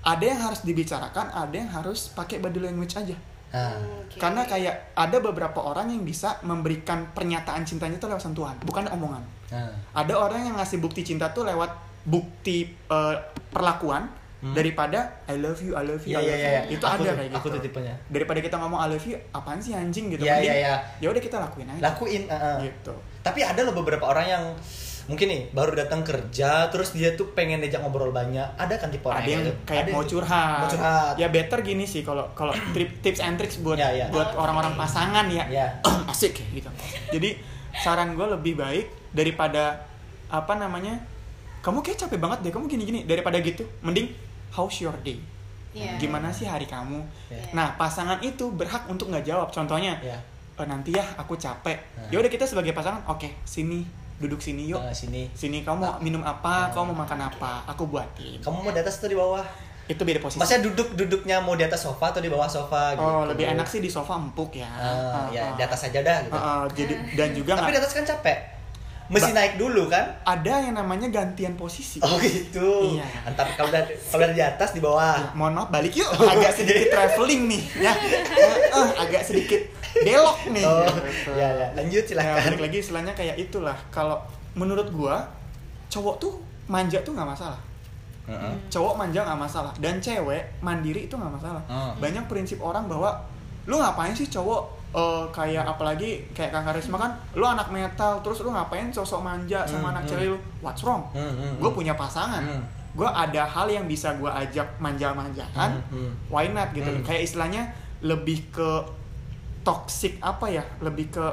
ada yang harus dibicarakan, ada yang harus pakai body language aja. Ah. Oke. Karena kayak ada beberapa orang yang bisa memberikan pernyataan cintanya itu lewat sentuhan, bukan omongan. Ah. Ada orang yang ngasih bukti cinta tuh lewat bukti eh, perlakuan Hmm. daripada I love you, I love you, Iya I iya love iya. you. Itu Aku ada kayak gitu. Aku tuh tipenya. Daripada kita ngomong I love you, apaan sih anjing gitu. Iya, Mending, iya, iya. Ya udah kita lakuin aja. Lakuin. ah, ah. Gitu. Tapi ada loh beberapa orang yang mungkin nih baru datang kerja terus dia tuh pengen diajak ngobrol banyak. Ada kan tipe orang ada yang gitu? kayak Ada mau yang- curhat. Mau curhat. Ya better gini sih kalau kalau tips and tricks buat Ya, ya. buat Oke. orang-orang pasangan ya. Ya. Asik gitu. Jadi saran gue lebih baik daripada apa namanya? Kamu kayak capek banget deh, kamu gini-gini daripada gitu. Mending how's your day? Iya. Gimana sih hari kamu? Ya. Nah, pasangan itu berhak untuk nggak jawab. Contohnya, Ya. "Eh, nanti ya aku capek. Nah. Ya udah kita sebagai pasangan, oke, sini duduk sini yuk. Nah, sini. Sini kamu mau minum apa? Nah. Kamu mau makan apa? Aku buatin. Kamu mau di atas atau di bawah? Itu beda posisi. Maksudnya duduk duduknya mau di atas sofa atau di bawah sofa gitu. Oh, lebih enak sih di sofa empuk ya. Ah, Ah, ya ah. di atas aja dah gitu. Ah, ah, jadi dan juga Tapi di atas kan capek. Mesti Ba- naik dulu kan? ada yang namanya gantian posisi. Oh gitu. Iya. Antar kalau udah kalau di atas di bawah. Ya, mohon maaf balik yuk agak sedikit traveling nih ya Eh, eh, agak sedikit belok nih. Oh, ya ya. Lanjut Ya, silakan. balik lagi istilahnya kayak itulah. Kalau menurut gua cowok tuh manja tuh nggak masalah. Heeh. cowok manja nggak masalah. Dan cewek mandiri itu nggak masalah. Hmm. banyak prinsip orang bahwa lu ngapain sih cowok eh, kayak apalagi kayak kang Karisma kan lu anak metal terus lu ngapain sosok manja sama Hmm, anak hmm. cewek lu what's wrong? Hmm, hmm, gue punya pasangan. Gue ada hal yang bisa gue ajak manja-manjakan. Hmm. why not gitu. Kayak istilahnya lebih ke toxic apa ya lebih ke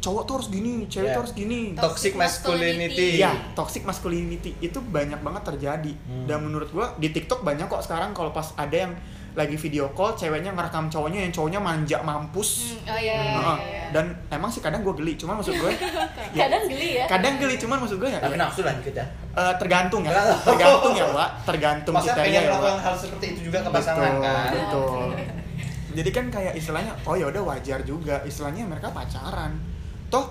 cowok tuh harus gini cewek Ya. tuh harus gini Toxic Toxic masculinity. Iya, toxic masculinity itu banyak banget terjadi. Hmm. Dan menurut gua di TikTok banyak kok sekarang kalau pas ada yang lagi video call, ceweknya ngerekam cowoknya yang cowoknya manja mampus. Hmm, oh iya, iya, Heeh. iya, iya. Dan emang sih kadang gue geli, cuman maksud gue ya, Kadang geli ya. kadang geli cuman maksud gue ya, Tapi ya, nafsu lah dikit ya. eh, tergantung ya, Tergantung. tergantung ya, Wak, tergantung Maksudnya pengen ya, melakukan Wak. hal seperti itu juga ke pasangan Betul, kan. betul. Jadi kan kayak istilahnya, oh ya udah wajar juga, istilahnya mereka pacaran. Toh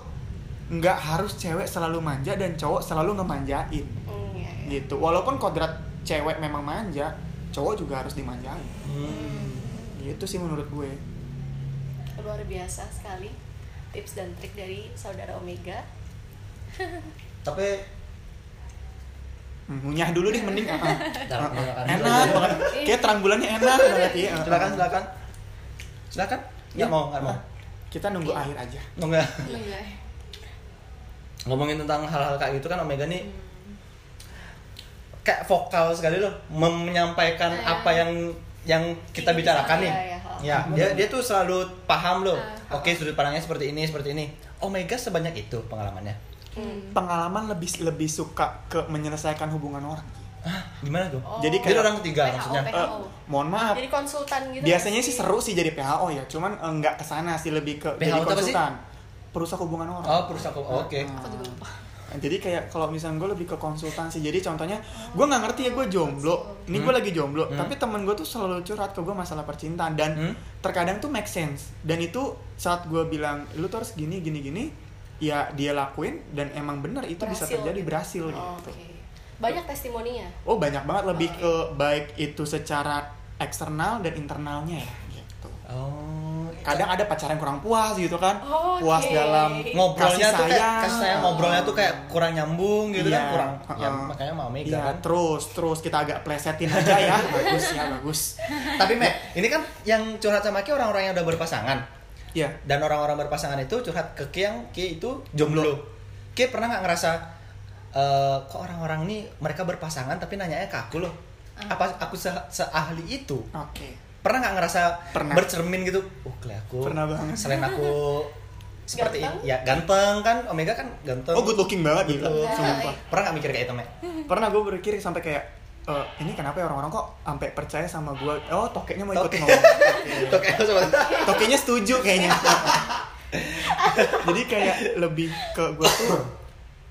nggak harus cewek selalu manja dan cowok selalu ngemanjain Hmm, iya, iya. gitu walaupun kodrat cewek memang manja cowok juga harus dimanjain Hmm. gitu sih menurut gue Luar biasa sekali tips dan trik dari saudara Omega. Tapi Hmm, ngunyah dulu deh mending ah, ah. Jangan, Ah, jangan. enak banget kayak terang bulannya enak banget ya Ah, silakan ah. Silakan. Silakan. Ya, Nggak mau, nggak mau. ah. kita nunggu akhir aja Mau nggak? Enggak. Ngomongin tentang hal-hal kayak gitu kan Omega nih kayak vokal sekali loh menyampaikan Iya. apa yang yang kita Iya, bicarakan nih. iya, iya. Ya, dia dia tuh selalu paham loh. Ah. Oke, sudut pandangnya seperti ini, seperti ini. Omega sebanyak itu pengalamannya. Hmm. pengalaman lebih lebih suka ke menyelesaikan hubungan orang Hah, gimana tuh? Oh. Jadi Jadi kayak- orang ketiga PHO, maksudnya. PHO. Eh, mohon maaf Jadi konsultan gitu. biasanya sih seru sih jadi PHO ya cuman eh, nggak ke sana sih lebih ke PHO jadi sih? konsultan perusak hubungan orang Oh, perusahaan oke. Nah, Aku juga lupa. jadi kayak kalau misalnya gue lebih ke konsultansi jadi contohnya gue nggak ngerti ya gue jomblo ini gue Hmm. lagi jomblo Hmm. tapi temen gue tuh selalu curhat ke gue masalah percintaan dan Hmm. terkadang tuh make sense dan itu saat gue bilang lu tuh harus gini gini gini ya dia lakuin dan emang bener itu bisa Berhasil. terjadi berhasil Oh, gitu Oke. Banyak testimoninya. oh banyak banget lebih Oh, ke baik itu secara eksternal dan internalnya ya gitu Oh. kadang ada pacaran kurang puas gitu kan Oh, puas oke. dalam ngobrolnya kasih tuh kayak kasih sayang ngobrolnya tuh kayak kurang nyambung gitu kan Iya, kurang ya uh-uh. makanya mau Omega Iya, kan. terus terus kita agak plesetin aja ya bagus ya bagus Tapi Mek, ini kan yang curhat sama Ki orang-orang yang udah berpasangan. ya Dan orang-orang berpasangan itu curhat ke Ki yang Ki itu jomblo. Ki pernah nggak ngerasa eh, kok orang-orang nih mereka berpasangan tapi nanyanya ke aku loh. Apa aku se seahli itu? oke Pernah nggak ngerasa Pernah. bercermin gitu? Oh, aku. Pernah banget. Selain aku seperti Ganteng? ya ganteng kan Omega kan ganteng. oh good looking banget gitu Gitu. sumpah Pernah nggak mikir kayak itu, Mek? pernah gue berpikir sampai kayak "Eh, ini kenapa ya orang-orang kok sampai percaya sama gue oh tokeknya mau ikut ngomong sama tokeknya setuju kayaknya jadi kayak lebih ke gue tuh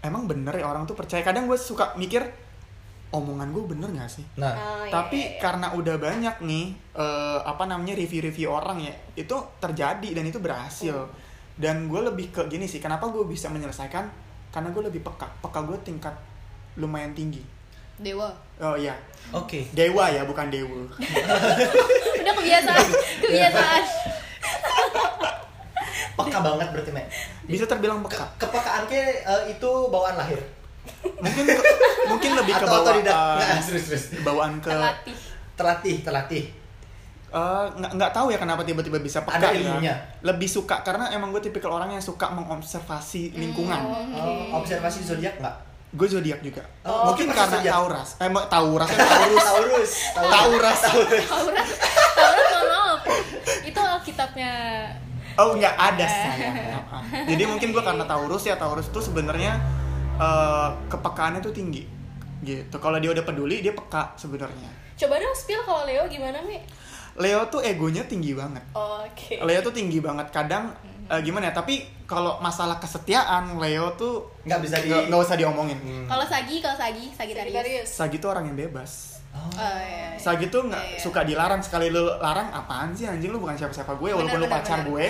emang bener ya orang tuh percaya? Kadang gue suka mikir omongan gue bener gak sih? Nah, Oh, iya, tapi iya, iya. karena udah banyak nih eh, apa namanya review-review orang ya itu terjadi dan itu berhasil. Dan gue lebih ke gini sih kenapa gue bisa menyelesaikan? Karena gue lebih peka. Peka gue tingkat lumayan tinggi. Dewa. oh iya. Oke. dewa ya bukan dewa. Udah kebiasaan, kebiasaan. Peka banget berarti, Mek. bisa terbilang Ke peka kepekaan ke eh, itu bawaan lahir. mungkin mungkin lebih ke Atau bawaan otodidak? Nggak, serius, serius. bawaan ke Terlatih. Terlatih, terlatih. Eh, nggak nggak tahu ya kenapa tiba-tiba bisa peka Ada ya. ilmunya? lebih suka karena emang gue tipikal orang yang suka mengobservasi lingkungan Oh, observasi zodiak nggak? gue zodiak juga Oh, mungkin pasti karena zodiak. Tauras eh Taurus Taurus. Taurat, Taurat mohon maaf. Itu Alkitabnya. Oh nggak ada saya Maaf. jadi mungkin gue karena Taurus ya Taurus itu sebenarnya eh, kepekaannya tuh tinggi gitu kalau dia udah peduli dia peka sebenarnya Coba dong spill kalau Leo gimana, Mi? Leo tuh egonya tinggi banget Oh, Oke. Leo tuh tinggi banget kadang eh, gimana ya tapi kalau masalah kesetiaan Leo tuh Nggak bisa di- nggak usah diomongin Hmm. Kalau Sagi, kalau Sagi, Sagitarius. Sagittarius. Sagi tuh orang yang bebas Oh. Oh, iya, iya. Sagi tuh nggak Iya, iya. suka dilarang sekali lu larang apaan sih anjing lu bukan siapa-siapa gue walaupun lu Benar, pacar benar, gue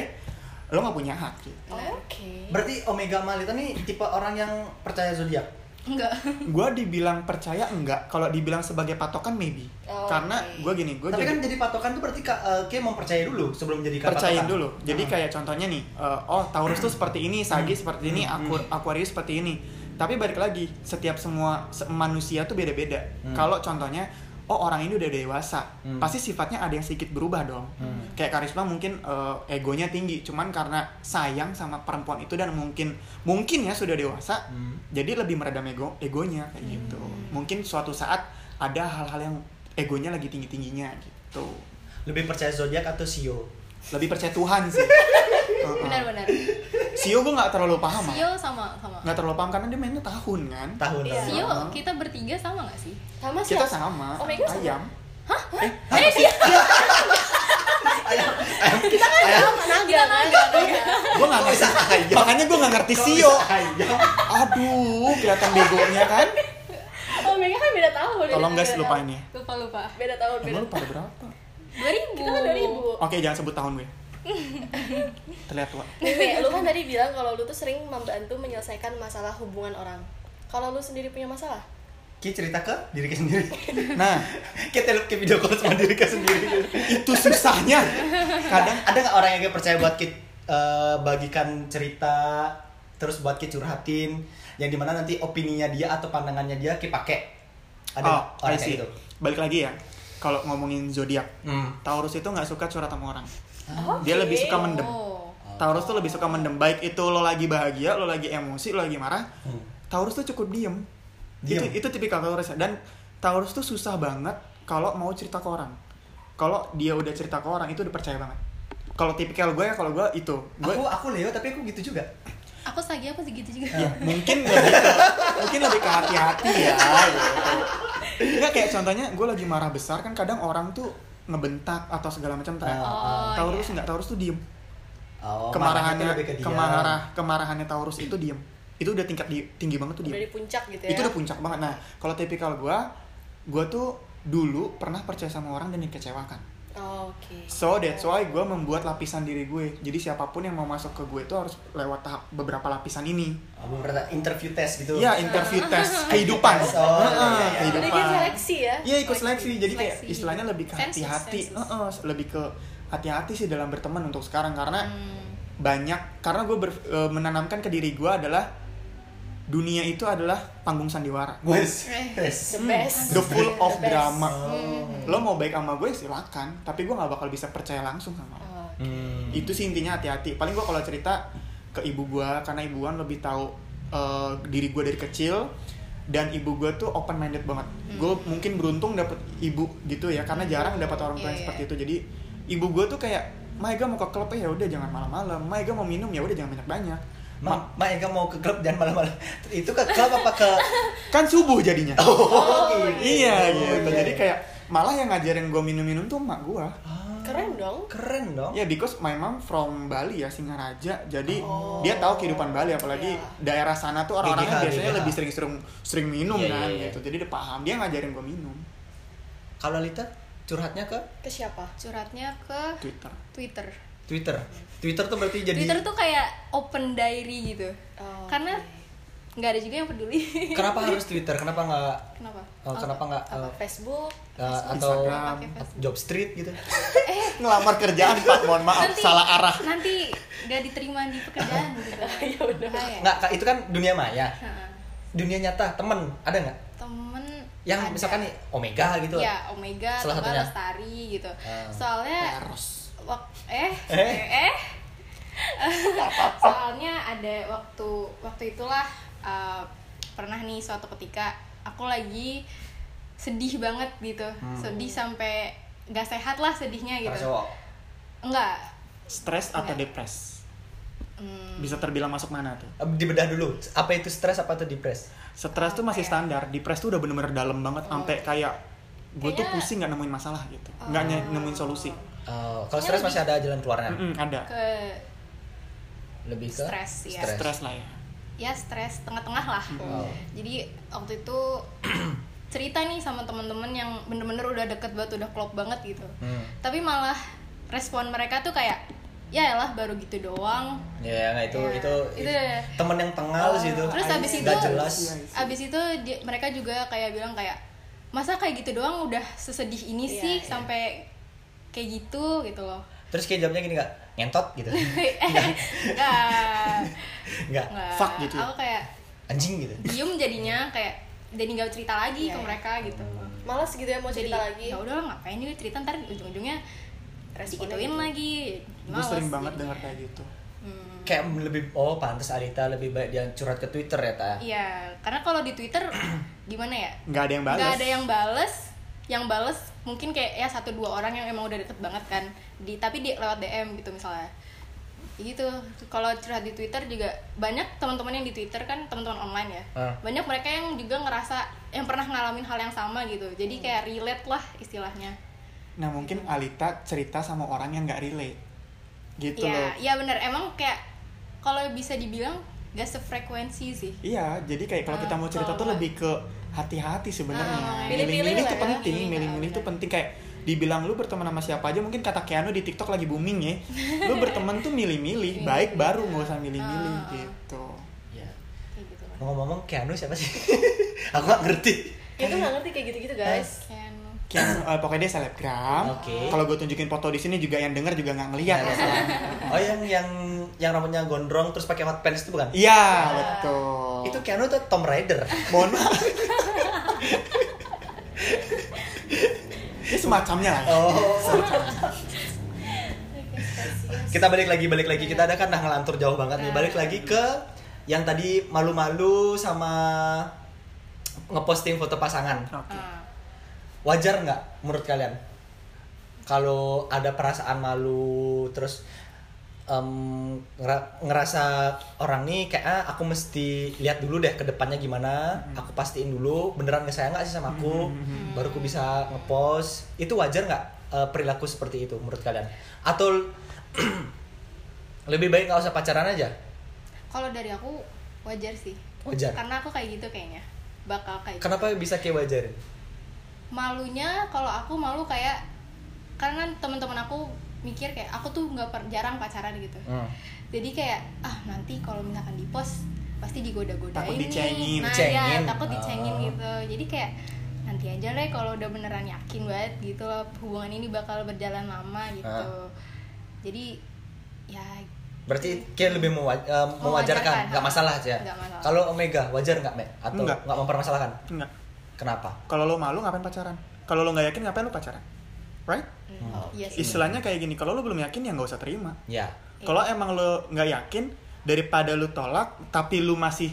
lu nggak punya hak gitu. Oke. Berarti Omega Malita nih tipe orang yang percaya zodiak. Enggak. gue dibilang percaya enggak kalau dibilang sebagai patokan maybe Oh, karena oke. gue gini gue Tapi jadi kan jadi patokan tuh berarti eh, Ki mempercayai dulu sebelum jadi patokan. percayain dulu jadi Ah. kayak contohnya nih eh, oh Taurus tuh seperti ini Sagi Hmm. seperti ini Hmm. Aqu- Aquarius seperti ini tapi balik lagi setiap semua se- manusia tuh beda-beda Hmm. kalau contohnya oh orang ini udah dewasa Hmm. pasti sifatnya ada yang sedikit berubah dong Hmm. kayak Karisma mungkin eh, egonya tinggi cuman karena sayang sama perempuan itu dan mungkin mungkin ya sudah dewasa Hmm. jadi lebih meredam ego egonya kayak gitu mungkin suatu saat ada hal-hal yang egonya lagi tinggi tingginya gitu Lebih percaya zodiak atau sio? lebih percaya Tuhan sih. Benar-benar. Sio gue nggak terlalu paham ah. Sio sama sama. nggak terlalu paham karena dia mainnya tahun kan Tahun Iya. Sio Sama. kita bertiga sama gak sih? Sama kita siapa? sama Omega sama? ayam Eh, dia Ayam, ayam, kita kan ayam. Naga, naga, naga. gue nggak ngerti bisa ayam? makanya gue nggak ngerti Sio Ayam. aduh kelihatan begonya kan Oh, Mega kan beda tahun. tolong beda guys lupain ya lupa lupa. Beda tahun, beda emang lu tahun. pada berapa 2000. Kita kan 2000. oke jangan sebut tahun gue terlihat tua Nih, Mi, lu kan tadi bilang kalau lu tuh sering membantu menyelesaikan masalah hubungan orang. Kalau lu sendiri punya masalah? Ki cerita ke diri Ki sendiri. nah Kita lihat ke video call sama diri Ki sendiri. itu susahnya Kadang ada nggak orang yang kayak percaya buat Ki eh, bagikan cerita terus buat Ki curhatin yang di mana nanti opininya dia atau pandangannya dia Ki pakai. Ada oh, orang kayak gitu. balik lagi ya kalau ngomongin zodiak Hmm. Taurus itu nggak suka curhat sama orang Oke. dia lebih suka mendem Oh. Taurus tuh lebih suka mendem baik itu lo lagi bahagia lo lagi emosi lo lagi marah Hmm. Taurus tuh cukup diem, Diem? itu itu tipikal Taurus ya dan Taurus tuh susah banget kalau mau cerita ke orang kalau dia udah cerita ke orang itu udah percaya banget kalau tipikal gue ya kalau gue itu gue Aku aku Leo tapi aku gitu juga. aku lagi aku segitu juga Ya, mungkin lebih ke mungkin lebih ke hati-hati ya gitu. Enggak kayak contohnya gue lagi marah besar kan kadang orang tuh ngebentak atau segala macam teriak. Oh, Taurus iya. enggak Taurus tuh diem. Oh, kemarahannya ke dia. kemarah kemarahannya Taurus itu diem. Itu udah tingkat di, tinggi banget tuh udah diem. di puncak gitu ya Itu udah puncak banget. Nah, kalau tipikal gue, gue tuh dulu pernah percaya sama orang dan dikecewakan. Oh, oke So that's why gue membuat lapisan diri gue. Jadi siapa pun yang mau masuk ke gue itu harus lewat tahap beberapa lapisan ini. Oh, beberapa interview test gitu. Iya, interview tes kehidupan. Oh, Heeh, iya, iya. kehidupan. Jadi seleksi ya? Iya, ikut seleksi. Jadi kayak istilahnya lebih ke hati-hati. sensus. Heeh, lebih ke hati-hati sih dalam berteman untuk sekarang karena Hmm. banyak karena gue ber- e, menanamkan ke diri gue adalah dunia itu adalah panggung sandiwara. Wes. the best The full The of best. drama. Oh. Lo mau baik sama gue silakan, tapi gue nggak bakal bisa percaya langsung sama lo. Oh, Hmm. itu sih intinya hati-hati paling gua kalau cerita ke ibu gua karena ibu gua lebih tahu eh, diri gua dari kecil dan ibu gua tuh open minded banget gue mungkin beruntung dapet ibu gitu ya karena jarang dapat orang tua yang Iya, seperti iya. itu jadi ibu gua tuh kayak Maiga mau ke klub ya udah jangan malam-malam Maiga mau minum ya udah jangan banyak-banyak Ma, Ma Eka mau ke klub jangan malam-malam. Itu ke klub apa ke kan subuh jadinya Oh, gitu. iya Oh, gitu iya. jadi kayak malah yang ngajarin gue minum-minum tuh emak gua Ah, keren dong Keren dong. Ya, because my mom from Bali ya, Singaraja. Jadi Oh. dia tahu kehidupan Bali apalagi Iya. daerah sana tuh orang-orangnya biasanya GGH. lebih sering-sering sering minum Iya, kan iya, iya. gitu. Jadi dia paham, dia ngajarin gue minum Kalau Lita curhatnya ke ke siapa curhatnya ke Twitter. Twitter Twitter. Twitter tuh berarti jadi Twitter tuh kayak open diary gitu Oh, karena nggak ada juga yang peduli Kenapa harus Twitter? Kenapa nggak kenapa oh, kenapa nggak apa eh, Facebook eh, atau Instagram. Pakai Facebook. job street gitu? Ngelamar kerjaan Pak, mohon maaf, nanti salah arah. nanti nggak diterima di pekerjaan gitu Ya udah. Nggak, itu kan dunia maya. Heeh. Dunia nyata, temen ada nggak? temen Yang ada. misalkan nih Omega gitu. ya Omega Salah atau satunya. Lestari gitu Ah. soalnya Eros. Wak- eh Eh? eh soalnya ada waktu waktu itulah uh, pernah nih suatu ketika aku lagi sedih banget gitu Hmm. sedih sampai nggak sehat lah sedihnya gitu cowok. enggak Stres atau Nggak. depres? Hmm, Bisa terbilang masuk mana tuh? Eh, Dibedah dulu. Apa itu stres apa itu depres? Stres tuh masih standar, depres tuh udah bener-bener dalam banget sampai kayak gue tuh pusing nggak nemuin masalah gitu, nggak Oh. nemuin solusi. Oh, kalau stres masih ada jalan keluarnya. Mm-mm, ada ke Lebih ke Stres, ya. stres. stres lah ya. ya stres tengah-tengah lah Oh. jadi waktu itu cerita nih sama teman-teman yang bener-bener udah deket banget udah klop banget gitu Hmm. tapi malah respon mereka tuh kayak ya lah baru gitu doang Ya, nggak itu Ya, itu, itu- temen yang tengal sih itu. terus abis itu jelas. Iya, iya. abis itu dia- mereka juga kayak bilang kayak masa kayak gitu doang udah sesedih ini Iya, sih iya. sampai kayak gitu gitu loh Terus kayak jawabnya gini nggak? Ngentot gitu. enggak Nggak. enggak Fuck gitu ya? aku kayak Anjing gitu. diem jadinya kayak dan nggak cerita lagi Iya, ke iya. mereka gitu malas gitu ya mau jadi cerita lagi ya udah ngapain juga cerita ntar ujung-ujungnya dikituin gitu. lagi Gue sering banget jadinya. dengar kayak gitu. Hmm. Kayak lebih oh pantas Arita lebih baik dia curhat ke Twitter ya ta. Iya, karena kalau di Twitter gimana ya? Nggak ada yang balas. Nggak ada yang bales. Yang bales mungkin kayak ya satu dua orang yang emang udah deket banget kan. Di tapi di lewat DM gitu misalnya. Ya gitu. Kalau curhat di Twitter juga banyak teman-teman yang di Twitter kan teman-teman online ya. Ah. Banyak mereka yang juga ngerasa yang pernah ngalamin hal yang sama gitu. Jadi Hmm. kayak relate lah istilahnya. Nah mungkin Alita cerita sama orang yang nggak relate, gitu Iya, loh. iya benar. Emang kayak kalau bisa dibilang gak sefrekuensi sih. Iya, jadi kayak kalau Ah, kita mau cerita tuh lebih ke hati-hati sebenarnya. Ah, pilih-pilih Milih-milih tuh ya. penting, Iya, milih-milih benar. penting kayak dibilang lu berteman sama siapa aja mungkin kata Keanu di TikTok lagi booming ya. Lu berteman tuh milih-milih, baik baru nggak usah milih-milih ah. gitu. Ya. Kayak gitu kan. Ngomong-ngomong Keanu siapa sih? Aku nggak ngerti. ya tuh nggak ngerti kayak gitu-gitu guys Keanu. Keanu, eh, pokoknya dia selebgram. Oke. Kalau gue tunjukin foto di sini juga yang denger juga nggak ngeliat. Iya, iya. Oh yang yang yang rambutnya gondrong terus pakai hot pants itu bukan? Iya, betul. Itu Keanu tuh Tom Raider. mohon maaf. Ini semacamnya lah. Oh. kita balik lagi balik lagi kita ada kan nah ngelantur jauh banget nih balik lagi ke yang tadi malu-malu sama ngeposting foto pasangan Oke. Ah. wajar nggak menurut kalian kalau ada perasaan malu terus em, ngera- ngerasa orang nih kayak ah, aku mesti lihat dulu deh ke depannya gimana. Aku pastiin dulu beneran nggak sayang nggak sih sama aku? Baru aku bisa ngepost. Itu wajar nggak eh, perilaku seperti itu menurut kalian? Atau lebih baik nggak usah pacaran aja? Kalau dari aku wajar sih. Wajar? Karena aku kayak gitu kayaknya. Bakal kayak gitu. kenapa bisa kayak wajar malunya kalau aku malu kayak karena teman-teman aku mikir kayak aku tuh nggak jarang pacaran gitu Hmm. jadi kayak ah nanti kalau misalkan di post pasti digoda-godain Takut nih. dicengin. nah Dicengin. ya takut dicengin Oh. gitu jadi kayak nanti aja deh kalau udah beneran yakin banget gitu loh, hubungan ini bakal berjalan lama gitu Ah. jadi ya berarti kayak lebih mewa- eh, mewajarkan Mewajarkan, nggak masalah aja kalau Omega wajar nggak Mek? atau Nggak. nggak mempermasalahkan Enggak. kenapa Kalau lo malu ngapain pacaran? Kalau lo nggak yakin ngapain lo pacaran? Right? oh, iya Istilahnya kayak gini, kalau lo belum yakin ya nggak usah terima. ya Kalau emang lo nggak yakin, daripada lo tolak, tapi lo masih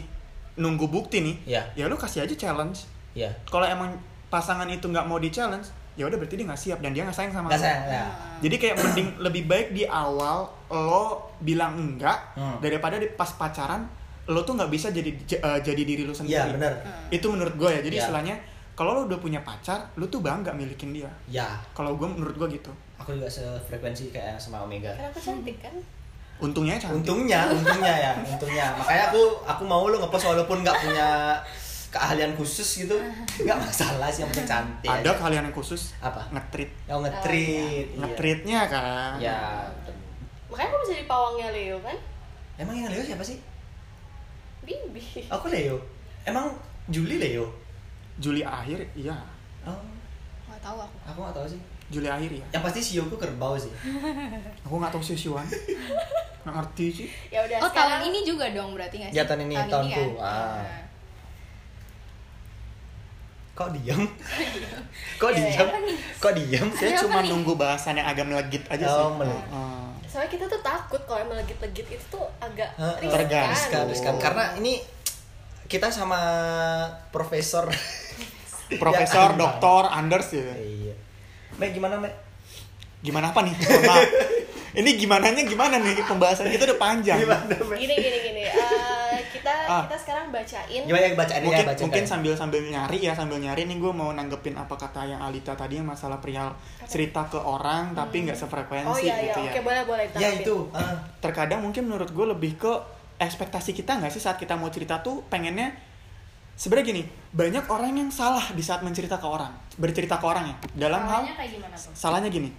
nunggu bukti nih, ya ya lo kasih aja challenge. ya Kalau emang pasangan itu nggak mau di challenge, ya udah berarti dia nggak siap dan dia nggak sayang sama lo. sayang ya Jadi kayak mending lebih baik di awal lo bilang enggak Hmm. daripada di pas pacaran lo tuh nggak bisa jadi j- eh, jadi diri lo sendiri. Iya, benar. Itu menurut gue ya. Jadi Iya. istilahnya kalau lo udah punya pacar, lo tuh bangga milikin dia. ya Kalau gue menurut gue gitu. aku juga sefrekuensi kayak sama Omega Karena aku cantik kan? Untungnya cantik. untungnya untungnya ya untungnya makanya aku aku mau lu ngepost walaupun nggak punya keahlian khusus gitu nggak masalah sih yang penting cantik Ada aja. kalian yang khusus apa ngetrit. yang ngetrit iya. Ngetritnya kan. ya Makanya aku bisa di pawangnya Leo kan? emang yang Leo siapa sih Bibi. aku Leo emang Juli Leo Juli akhir, iya. oh nggak tahu aku aku nggak tahu sih Juli akhir ya. yang pasti Sio ku kerbau sih Aku nggak tahu sih Siwan. Nggak ngerti sih. Ya udah oh sekarang tahun ini juga dong berarti nggak sih Ya, tahun ini, tahunku. kan? Ah. Nah. kok diam kok Iya, diam iya. kok diam Saya apa cuma nih? nunggu bahasan yang agak melegit aja sih. Oh, melegit. Oh. soalnya kita tuh takut kalau yang melegit-legit itu tuh agak riskan. riskan, riskan. karena ini kita sama profesor Profesor, Ya, doktor, Anders ya. banget. iya Mek gimana Mek Gimana apa nih? Maaf. Ini gimana gimana nih pembahasan kita udah panjang. gimana Mek Gini gini gini. Eh, kita Ah. kita sekarang bacain. gimana ya bacain Mungkin ya bacain mungkin sambil sambil nyari ya sambil nyari nih gue mau nanggepin apa kata yang Alita tadi yang masalah perihal cerita ke orang tapi nggak sefrekuensi Oh iya iya. gitu Oke ya. boleh boleh. ya itu ah. Terkadang mungkin menurut gue lebih ke ekspektasi kita nggak sih saat kita mau cerita tuh pengennya sebenarnya gini banyak orang yang salah di saat mencerita ke orang bercerita ke orang ya. Dalam hal Salahnya kayak gimana tuh? salahnya gini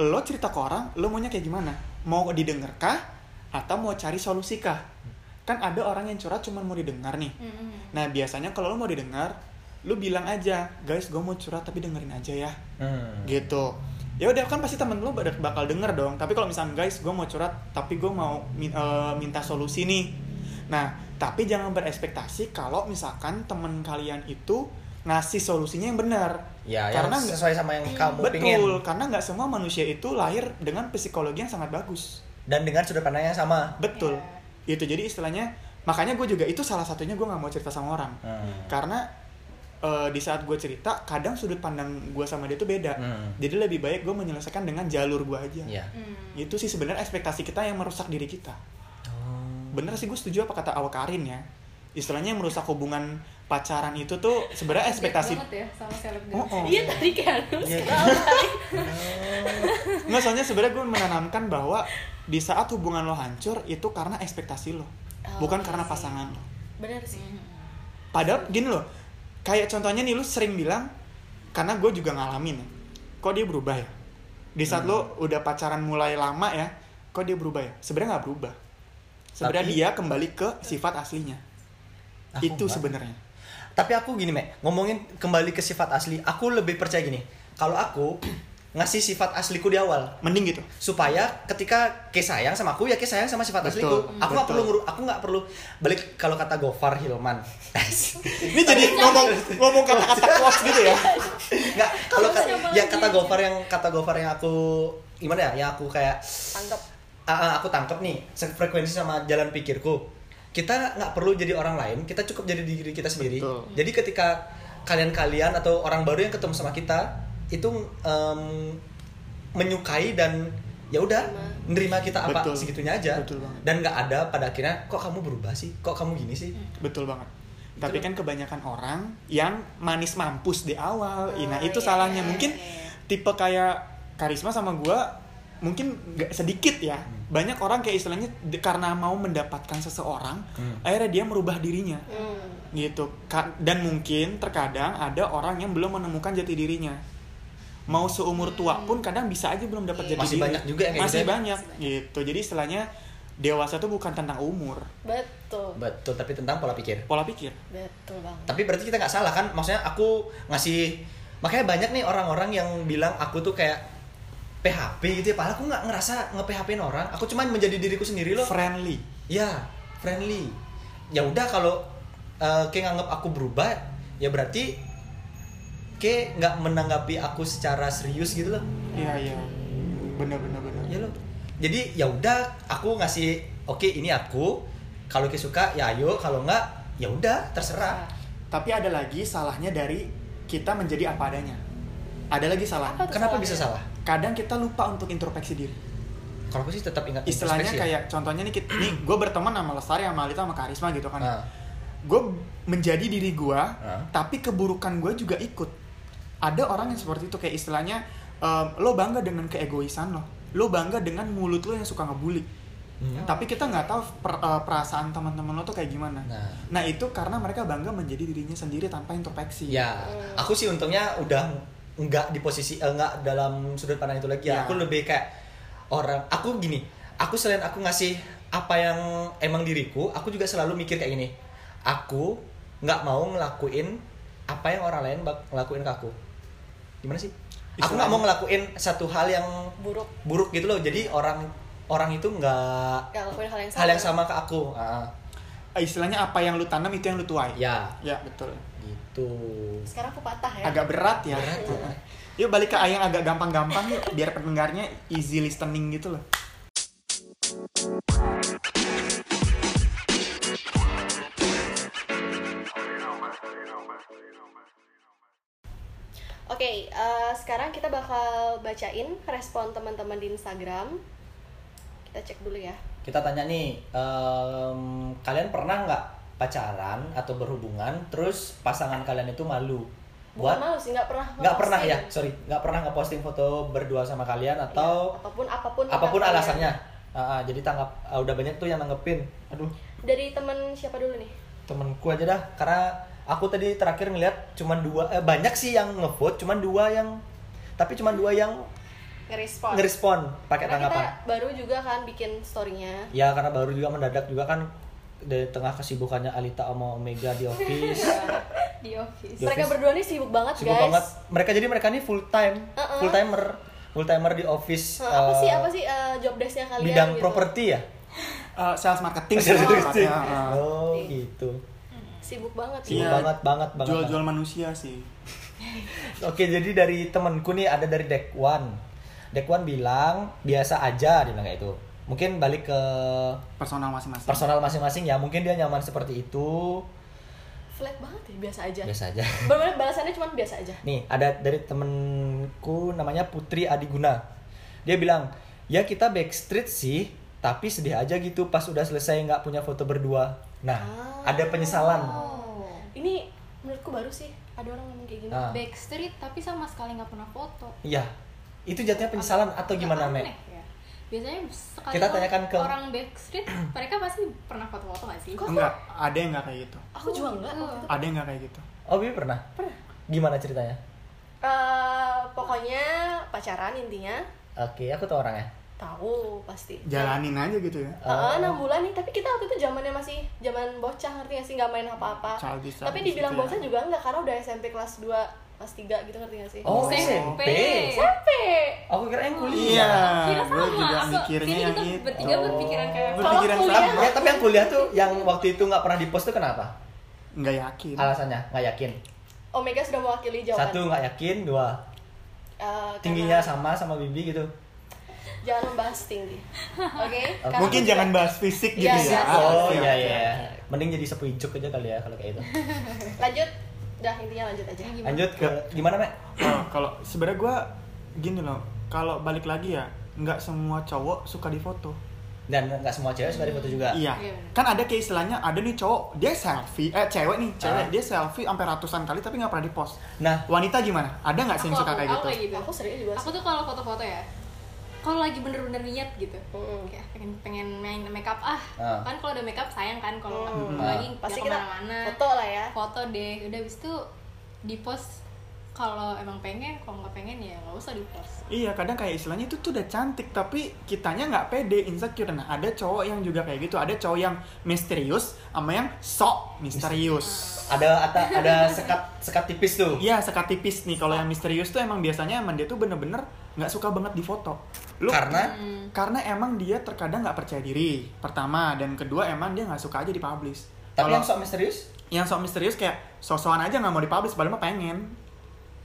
lo cerita ke orang lo maunya kayak gimana? Mau didengar kah atau mau cari solusi kah? Kan ada orang yang curhat cuma mau didengar nih. Mm-mm. nah biasanya kalau lo mau didengar lo bilang aja guys gue mau curhat tapi dengerin aja ya. Hmm. gitu. Ya udah kan pasti temen lo bak- bakal denger dong. Tapi kalau misalnya guys gue mau curhat tapi gue mau min- eh, minta solusi nih nah tapi jangan berekspektasi kalau misalkan temen kalian itu ngasih solusinya yang benar ya karena yang nggak- sesuai sama yang kamu Betul, pengen karena nggak semua manusia itu lahir dengan psikologi yang sangat bagus. dan dengan sudut pandang yang sama Betul. Iya. Itu jadi istilahnya, makanya gue juga itu salah satunya gue nggak mau cerita sama orang. Hmm. Karena eh, di saat gue cerita, kadang sudut pandang gue sama dia itu beda. Hmm. Jadi lebih baik gue menyelesaikan dengan jalur gue aja. ya Hmm. Itu sih sebenarnya ekspektasi kita yang merusak diri kita. Oh. Bener sih gue setuju apa kata Awak Karin ya. Istilahnya yang merusak hubungan pacaran itu tuh sebenarnya ekspektasi. banget ya sama selebgram Oh, oh. Iya tadi kan harus Iya. kali. Nggak, soalnya sebenarnya gue menanamkan bahwa di saat hubungan lo hancur itu karena ekspektasi lo, Oh, bukan iya karena sih. pasangan lo. Benar sih. Padahal gini loh, kayak contohnya nih lu sering bilang, karena gue juga ngalamin ya, kok dia berubah ya? Di saat lo udah pacaran mulai lama ya, kok dia berubah ya? Sebenarnya nggak berubah. Sebenarnya Tapi- dia kembali ke sifat aslinya. Aku itu sebenarnya. Tapi aku gini, Mek, ngomongin kembali ke sifat asli, aku lebih percaya gini. Kalau aku ngasih sifat asliku di awal, Mending gitu. supaya ketika ke sayang sama aku ya ke sayang sama sifat Betul, asliku. Aku nggak perlu nguru- aku nggak perlu balik kalau kata Gofar Hilman. Ini jadi ngomong ngomong kata-kata quotes gitu ya. Nggak, kalau kata ya kata Gofar yang kata Gofar yang aku gimana ya? Yang aku kayak Tangkap. Ah, ah, aku tangkap nih frekuensi sama jalan pikirku. Kita nggak perlu jadi orang lain, kita cukup jadi diri kita sendiri. Betul. Jadi ketika kalian-kalian atau orang baru yang ketemu sama kita itu em, menyukai dan ya udah nerima kita apa Betul. segitunya aja Betul banget. dan nggak ada pada akhirnya kok kamu berubah sih kok kamu gini sih Betul banget. Tapi kan kebanyakan orang yang manis mampus di awal. Oh, nah, itu iya, salahnya. iya, Mungkin iya. tipe kayak Karisma sama gua mungkin nggak sedikit ya. Banyak orang kayak istilahnya karena mau mendapatkan seseorang, Hmm. akhirnya dia merubah dirinya. Hmm. gitu. Ka- dan mungkin terkadang ada orang yang belum menemukan jati dirinya. Mau seumur tua pun kadang bisa aja belum dapat jati Masih diri. banyak juga yang kayak masih gitu ya? banyak gitu. Jadi istilahnya dewasa itu bukan tentang umur. Betul. Betul tapi tentang pola pikir. Pola pikir. Betul banget. Tapi berarti kita nggak salah kan? Maksudnya aku ngasih makanya banyak nih orang-orang yang bilang aku tuh kayak PHP gitu ya. Padahal aku nggak ngerasa nge PHP orang. Aku cuman menjadi diriku sendiri loh. Friendly. Ya friendly. Ya udah kalau eh, kayak nganggap aku berubah ya berarti kayak nggak menanggapi aku secara serius gitu loh. Iya iya. Bener bener bener. Ya loh. Jadi ya udah aku ngasih oke ini aku. Kalau kayak suka ya ayo. Kalau nggak ya udah terserah. Tapi ada lagi salahnya dari kita menjadi apa adanya. Ada lagi tuh kenapa salahnya? bisa salah kadang kita lupa untuk introspeksi diri kalau aku sih tetap ingat istilahnya ya. kayak contohnya nih kita- nih gue berteman sama Lestari sama Alita sama Karisma gitu kan Ah. gue menjadi diri gue Ah. tapi keburukan gue juga ikut ada orang yang seperti itu kayak istilahnya em, lo bangga dengan keegoisan lo lo bangga dengan mulut lo yang suka ngebully Hmm. tapi kita nggak tahu per- eh, perasaan teman-teman lo tuh kayak gimana Nah. nah itu karena mereka bangga menjadi dirinya sendiri tanpa introspeksi Ya, aku sih untungnya udah nggak di posisi eh, nggak dalam sudut pandang itu lagi ya. Ya. Aku lebih kayak orang. Aku gini, aku selain aku ngasih apa yang emang diriku, aku juga selalu mikir kayak gini. Aku nggak mau ngelakuin apa yang orang lain bak ngelakuin ke aku. Gimana sih? Aku nggak mau ngelakuin satu hal yang buruk buruk gitu loh. Jadi orang orang itu nggak hal yang sama hal yang sama ke aku. Ah, Eh, istilahnya apa yang lu tanam itu yang lu tuai ya, ya betul gitu. sekarang aku patah ya agak berat ya Berat ya. yuk balik ke yang agak gampang-gampang yuk biar pendengarnya easy listening gitu loh Oke, eh, sekarang kita bakal bacain respon teman-teman di Instagram. Kita cek dulu ya. Kita tanya nih, em, kalian pernah nggak pacaran atau berhubungan, terus pasangan kalian itu malu? Bukan Buat malu sih, nggak pernah. nggak pernah ya, sorry, nggak pernah ngeposting foto berdua sama kalian atau Iya, apa pun apa pun apa pun alasannya. kalian. Ah, ah, jadi tanggap, ah, udah banyak tuh yang nanggepin. Aduh, Dari temen siapa dulu nih? temenku aja dah, karena aku tadi terakhir ngeliat cuman dua, eh, banyak sih yang ngevote, cuman dua yang, tapi cuman dua yang Ngerespon. ngerespon pakai tanggapan. kita baru juga kan bikin storynya. Ya karena baru juga mendadak juga kan di tengah kesibukannya Alita sama Omega di office. di office Di Mereka office. berdua nih sibuk banget Sibuk guys. banget. Mereka jadi mereka nih full time, Uh-uh. full timer, full timer di office. Nah, apa eh, sih apa sih eh, job desk-nya kalian? Bidang gitu? properti ya. Eh, sales marketing Sales sih marketing. Eh, Oh gitu. Sibuk banget. Sibuk Iya. banget banget banget. jual-jual manusia sih Oke jadi dari temenku nih ada dari Dekwan. Dekwan bilang biasa aja dia bilang kayak itu. Mungkin balik ke personal masing-masing personal masing-masing ya. Mungkin dia nyaman seperti itu. Flat banget ya, biasa aja. Biasa aja. Bener-bener balasannya cuma biasa aja. Nih, ada dari temenku namanya Putri Adiguna. Dia bilang, ya kita backstreet sih, tapi sedih aja gitu pas udah selesai nggak punya foto berdua. Nah, Ah. ada penyesalan. Oh. Ini menurutku baru sih ada orang ngomong kayak gini. Ah. backstreet tapi sama sekali nggak pernah foto Iya, itu jatuhnya penyesalan atau gimana, Aneh Mek? Ya. biasanya sekali Kita tanyakan ke- orang backstreet mereka pasti pernah foto-foto nggak sih Kok- enggak ada yang enggak kayak gitu Aku juga enggak. waktu itu. ada yang enggak kayak gitu Oh, Bibi pernah? Pernah. Gimana ceritanya? Eh, pokoknya pacaran intinya Oke, aku tahu orangnya. tahu pasti. jalanin aja gitu ya Heeh, enam bulan nih, tapi kita waktu itu zamannya masih zaman bocah ngerti gak sih nggak main apa-apa. Tapi dibilang gitu ya. bocah juga enggak karena udah SMP kelas 2, kelas 3 gitu ngerti gak sih? Oh, SMP. SMP. Aku kira yang iya kuliah. Kira gue sama. juga So, mikirnya yang kita itu bertiga berpikiran kayak berpikiran Kalau sama Tapi, ya, tapi yang kuliah tuh yang waktu itu nggak pernah dipost tuh kenapa? nggak yakin Alasannya nggak yakin. Omega sudah mewakili jawaban. Satu nggak yakin, dua Eh, tingginya sama sama Bibi gitu. Jangan membahas tinggi. Oke? Karena mungkin aku jangan juga- bahas fisik gitu Iya, ya iya, Ah, Oh iya iya. siap. Mending jadi sepu ijuk aja kali ya kalau kayak itu. Lanjut. Udah intinya lanjut aja. Gimana? Lanjut ke gimana, Mek? Oh, kalau sebenarnya gue gini loh kalau balik lagi ya nggak semua cowok suka difoto Dan nggak semua cewek suka difoto juga. iya Iya, kan ada kayak istilahnya ada nih cowok dia selfie eh cewek nih cewek Ah. dia selfie sampai ratusan kali tapi nggak pernah dipost Nah, wanita gimana ada nggak sih yang suka kayak gitu gitu. aku sering juga Aku tuh kalau foto-foto ya, kalau lagi bener-bener niat gitu, Mm. kayak pengen pengen main makeup ah, Ah. kan kalau udah makeup sayang kan kalau Hmm. lagi pasti kita ke mana-mana. foto lah ya foto deh, udah abis itu di post kalau emang pengen, kalau nggak pengen ya nggak usah di post. Iya kadang kayak istilahnya itu tuh udah cantik tapi kitanya nggak pede insecure nah ada cowok yang juga kayak gitu ada cowok yang misterius sama yang sok misterius ada ada ada sekat sekat tipis tuh. Iya sekat tipis nih kalau yang misterius tuh emang biasanya emang dia tuh bener-bener nggak suka banget difoto lu Karena Hmm. karena emang dia terkadang nggak percaya diri pertama dan kedua emang dia nggak suka aja dipublish tapi Kalau yang sok misterius yang sok misterius kayak sosokan aja nggak mau dipublish padahal mah pengen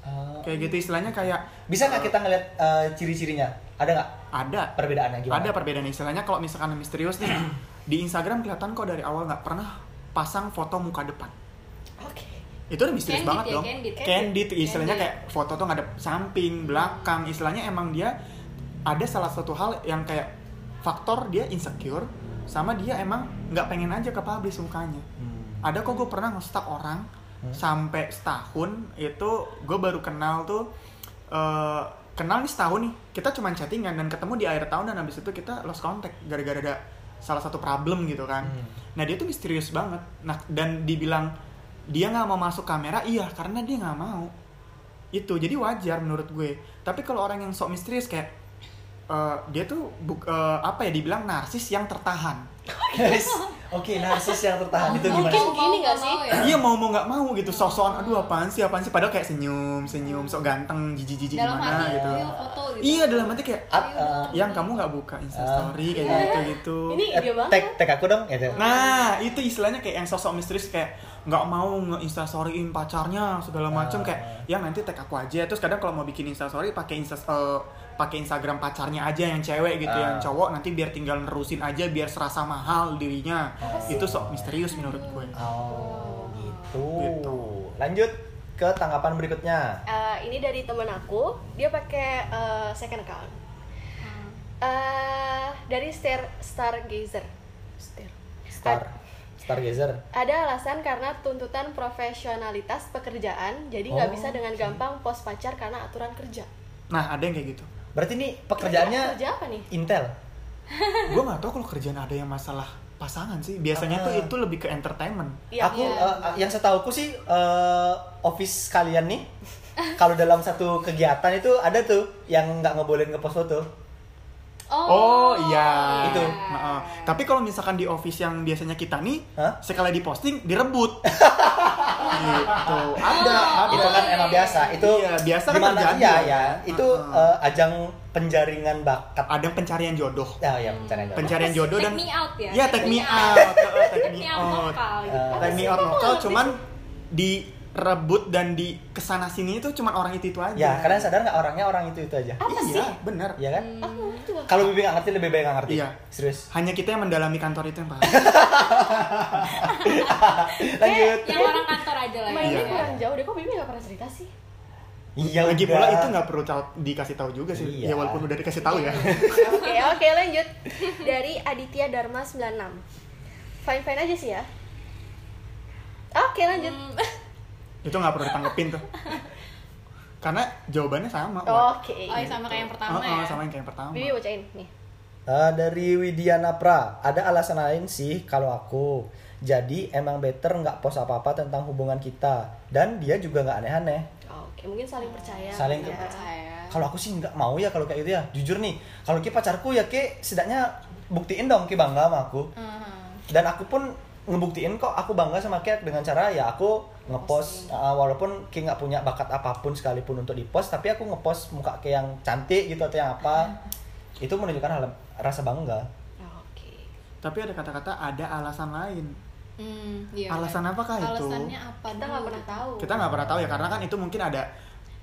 eh, kayak gitu istilahnya kayak bisa nggak kita ngeliat eh, ciri-cirinya? Ada nggak ada perbedaannya gimana? ada perbedaan istilahnya kalau misalkan misterius nih di Instagram kelihatan kok dari awal nggak pernah pasang foto muka depan oke itu udah misterius Candid banget ya, dong candid. candid istilahnya Candid. kayak foto tuh nggak ada samping belakang istilahnya emang dia ada salah satu hal yang kayak faktor dia insecure sama dia emang nggak pengen aja ke publish mukanya Hmm. ada kok gue pernah nge-stalk orang Hmm. sampai setahun itu gue baru kenal tuh eh, kenal nih setahun nih kita cuma chattingan dan ketemu di akhir tahun dan habis itu kita lost contact gara-gara ada salah satu problem gitu kan Hmm. nah dia tuh misterius banget nah dan dibilang dia nggak mau masuk kamera iya karena dia nggak mau itu jadi wajar menurut gue tapi kalau orang yang sok misterius kayak eh, dia tuh buk, eh, apa ya dibilang narsis yang tertahan Guys, Oke, narsis yang tertahan itu gimana? Mungkin gini mau sih? ya? Iya mau mau nggak mau gitu sosokan aduh apaan sih apaan sih padahal kayak senyum senyum sok ganteng jijik jijik dalam gimana hati gitu yuk foto gitu. iya dalam hati kayak At, eh, yang kamu nggak buka instastory kayak gitu gitu Ini ide banget. tag tag aku dong gitu. nah itu istilahnya kayak yang sosok misterius kayak nggak mau nge instastoryin pacarnya segala macam Ah. kayak yang nanti tag aku aja terus kadang kalau mau bikin instastory pakai insta eh, pakai instagram pacarnya aja yang cewek gitu Ah. yang cowok nanti biar tinggal nerusin aja biar serasa mahal dirinya itu sok misterius menurut gue Oh, gitu. Gitu. Lanjut ke tanggapan berikutnya. Eh, ini dari temen aku dia pakai eh, second account. Eh, dari Star Stargazer Star. Star Stargazer. Ada alasan karena tuntutan profesionalitas pekerjaan, jadi nggak Oh, bisa dengan gampang post pacar karena aturan kerja. nah ada yang kayak gitu Berarti ini pekerjaannya kerja apa nih? Intel. gue nggak tahu kalau kerjaan ada yang masalah pasangan sih biasanya tuh Ah. itu lebih ke entertainment Iya, aku iya. eh, yang setauku sih eh, office kalian nih kalau dalam satu kegiatan itu ada tuh yang nggak ngebolehin ngepost foto. Oh, iya Itu. Nah, eh, tapi kalau misalkan di office yang biasanya kita nih Hah? sekali di posting direbut gitu ada ada itu kan emang biasa. Itu Iya, biasa kan terjadi iya ya. Itu Heeh. eh, ajang penjaringan bakat. ada pencarian jodoh Ya, ya pencarian jodoh. pencarian jodoh Take dan me out ya? Iya, take me out Eh, take Take me me out out lokal gitu. Eh, take me out sih? lokal Kok cuman direbut dan di ke sana sini itu cuman orang itu itu aja Ya, kalian sadar nggak orangnya orang itu itu aja? Apa iya sih? bener Iya kan? Bang. Kalau Bibi nggak ngerti lebih baik nggak ngerti. Iya. Serius. hanya kita yang mendalami kantor itu yang paham Lanjut. Yang orang kantor aja lah Mainnya Iya. kurang jauh deh, kok Bibi nggak pernah cerita sih? Iya lagi udah. pula itu nggak perlu tahu- dikasih tahu juga sih Iya. ya walaupun udah dikasih tahu ya Oke, oke lanjut. Dari Aditya Dharma 96. Fine fine aja sih ya. Oke, lanjut. Hmm. Itu nggak perlu ditanggepin tuh karena jawabannya sama Oke. Oh, iya, sama kayak yang pertama Oh, oh, ya. sama yang kayak yang pertama Bibi bacain nih. Eh, dari Widiana Pra, ada alasan lain sih kalau aku. Jadi emang better nggak post apa-apa tentang hubungan kita dan dia juga nggak aneh-aneh. Oke, mungkin saling percaya. Saling ya. Percaya. Kalau aku sih nggak mau ya kalau kayak gitu ya. Jujur nih, kalau ki pacarku ya ki setidaknya buktiin dong ki bangga sama aku. Hmm. Dan aku pun ngebuktiin kok aku bangga sama ki dengan cara ya aku ngepost uh, walaupun ki nggak punya bakat apa pun sekalipun untuk dipost tapi aku ngepost muka ki yang cantik gitu atau yang apa itu menunjukkan hal rasa bangga Oke. tapi ada kata-kata ada alasan lain Hmm, iya, Alasan kan. apakah itu? Alasannya apa? Kita nggak pernah tahu. kita nggak pernah tahu ya karena kan itu mungkin ada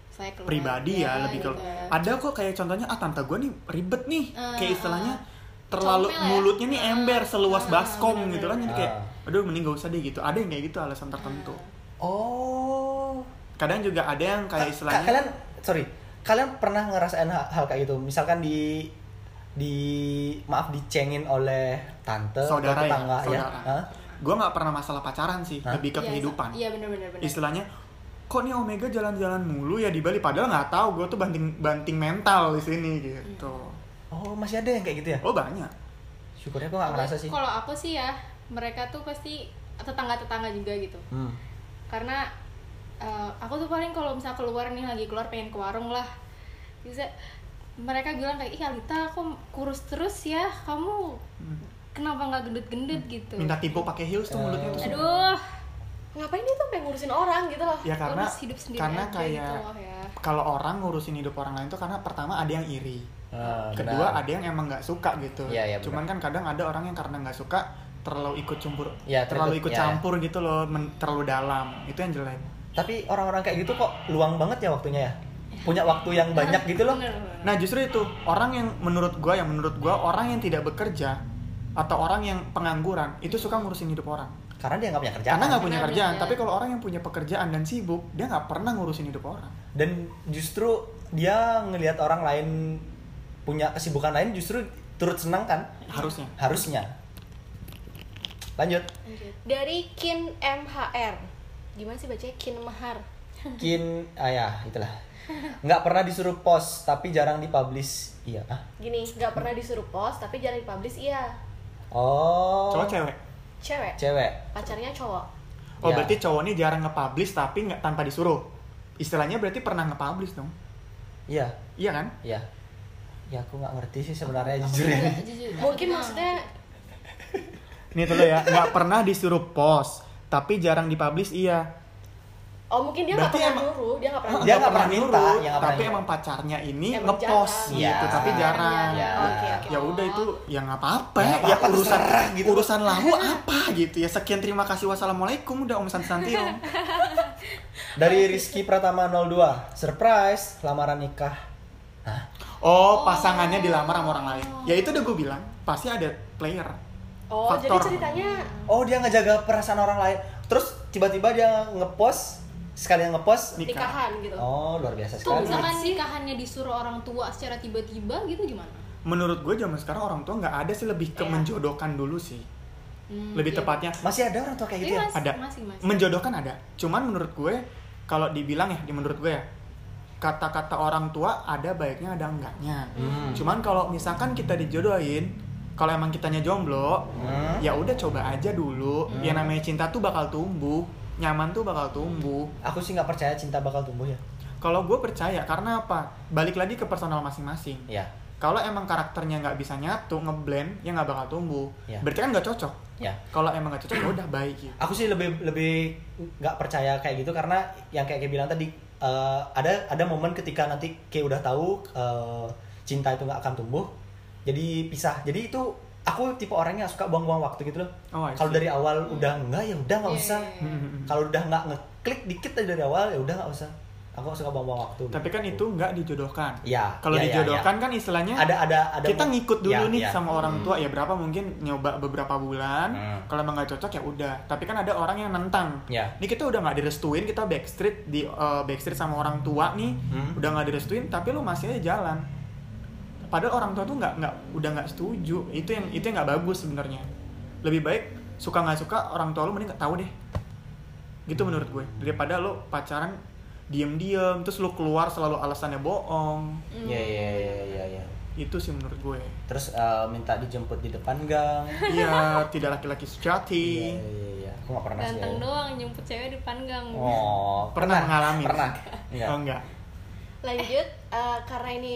Saya pribadi ya lebih ke gitu. ada kok kayak contohnya ah tante gue nih ribet nih Ah, kayak istilahnya ah. terlalu ya? mulutnya nih ember seluas Ah, baskom gitu kan jadi kayak Ah. Aduh mending gak usah deh gitu. Ada yang kayak gitu alasan tertentu. Oh. Kadang juga ada yang kayak Ka- istilahnya kalian sorry. Kalian pernah ngerasain hal, hal kayak gitu? Misalkan di di maaf dicengin oleh tante saudara atau ya tetangga ya? saudara. Hah? gue nggak pernah masalah pacaran sih Hah? lebih ke Iya, kehidupan. iya bener-bener bener. istilahnya kok nih Omega jalan-jalan mulu ya di Bali? Padahal nggak tahu gue tuh banting banting mental di sini gitu. Oh masih ada yang kayak gitu ya? Oh banyak. Syukurnya aku nggak ngerasa sih. Kalau aku sih ya mereka tuh pasti tetangga-tetangga juga gitu. Hmm. karena eh, aku tuh paling kalau misal keluar nih lagi keluar pengen ke warung lah. Bisa mereka bilang kayak ih Alita aku kurus terus ya. Kamu kenapa nggak gendut-gendut gitu? Minta tipu pakai heels tuh mulutnya tuh aduh. Ngapain dia tuh pengen ngurusin orang gitu loh? Ya karena Urus hidup sendiri karena aja kayak gitu loh ya. kalau orang ngurusin hidup orang lain tuh karena pertama ada yang iri Ah, kedua benar. ada yang emang nggak suka gitu. Iya, benar. cuman kan kadang ada orang yang karena nggak suka terlalu ikut campur Iya, terlalu ikut iya, campur gitu loh men- terlalu dalam itu yang jelek tapi orang-orang kayak gitu kok luang banget ya waktunya ya punya waktu yang banyak gitu loh. Nah justru itu orang yang menurut gua yang menurut gua orang yang tidak bekerja atau orang yang pengangguran itu suka ngurusin hidup orang. karena dia nggak punya kerjaan Karena nggak punya Karena kerjaan. dia- Tapi kalau orang yang punya pekerjaan dan sibuk dia nggak pernah ngurusin hidup orang. dan justru dia ngelihat orang lain punya kesibukan lain justru turut senang kan Harusnya. harusnya lanjut. Lanjut. dari Kin MHR gimana sih bacanya? Kin Mahar. Kin ah ya itulah. Nggak pernah disuruh post tapi jarang dipublish. Iya ah gini nggak pernah disuruh post tapi jarang dipublish iya. Oh. Cowok cewek. cewek. Cewek. Pacarnya cowok. Oh Ya. berarti cowok ini jarang nge-publish tapi nggak tanpa disuruh. Istilahnya berarti pernah nge-publish dong. iya. Iya kan? iya. Ya aku nggak ngerti sih sebenarnya jujur ya. Mungkin maksudnya Ini tuh lo ya nggak pernah disuruh post tapi jarang dipublish iya. oh mungkin dia nggak pernah emang- nyuruh dia nggak pernah Dia nggak pernah minta, ya tapi emang pacarnya ini ngepost jarang. gitu, Iya. tapi jarang. Iya. Ya udah itu ya nggak apa-apa. Ya, Ya, urusan terserah gitu. urusan lahu apa gitu ya. Sekian terima kasih wassalamualaikum udah Om Santio. dari Rizky Pratama 02 surprise lamaran nikah Hah? Oh, pasangannya dilamar sama orang lain. Ya itu udah gue bilang, pasti ada player. Oh jadi Faktor. ceritanya oh dia ngejaga perasaan orang lain terus tiba-tiba dia ngepost sekalian ngepost Nikah. nikahan gitu oh luar biasa tuh sekali misalkan nikahannya disuruh orang tua secara tiba-tiba gitu gimana Menurut gue zaman sekarang orang tua nggak ada sih lebih ke Iya. menjodohkan dulu sih. Hmm, Lebih iya. tepatnya masih ada orang tua kayak gitu Iya, ya Mas. ada masih, masih. menjodohkan ada. Cuman menurut gue kalau dibilang ya, di menurut gue ya kata-kata orang tua ada baiknya ada enggaknya. Hmm. Cuman kalau misalkan kita dijodohin, kalau emang kitanya jomblo, Hmm. ya udah coba aja dulu. Hmm. Ya namanya cinta tuh bakal tumbuh, nyaman tuh bakal tumbuh. aku sih nggak percaya cinta bakal tumbuh ya Kalau gue percaya karena apa? Balik lagi ke personal masing-masing. ya Kalau emang karakternya nggak bisa nyatu, ngeblend, ya nggak bakal tumbuh. Ya. Berarti kan nggak cocok. ya Kalau emang nggak cocok, ya udah baik gitu. aku sih lebih lebih nggak percaya kayak gitu karena yang kayak kayak bilang tadi eh, ada ada momen ketika nanti kayak udah tahu eh, cinta itu nggak akan tumbuh jadi pisah jadi itu aku tipe orangnya suka buang-buang waktu gitu loh Oh, kalau dari awal udah enggak ya udah nggak Iya, usah iya, iya. Hmm. kalau udah nggak ngeklik dikit aja dari awal ya udah nggak usah aku suka buang-buang waktu Tapi kan itu nggak dijodohkan. ya Kalau ya, ya, dijodohkan kan istilahnya ya. ada ada ada kita ngikut dulu Ya, nih ya. sama orang tua ya berapa mungkin nyoba beberapa bulan. Hmm. Kalau emang nggak cocok ya udah. Tapi kan ada orang yang nentang. Ya. Ini kita udah nggak direstuin, kita backstreet di eh, backstreet sama orang tua nih, Hmm. udah nggak direstuin, tapi lu masih aja jalan. Padahal orang tua tuh nggak nggak udah nggak setuju. Itu yang itu yang nggak bagus sebenarnya. Lebih baik suka nggak suka orang tua lu mending nggak tahu deh. Gitu menurut gue. Daripada lu pacaran diem-diem terus lu keluar selalu alasannya bohong. Hmm. ya ya ya ya ya Itu sih menurut gue. terus eh, minta dijemput di depan gang Iya, tidak laki-laki Iya, sejati. iya, iya. Aku gak pernah sih. ganteng ya. doang jemput cewek di depan gang Oh, Pernah mengalami? Pernah. Iya. Oh enggak. lanjut eh, karena ini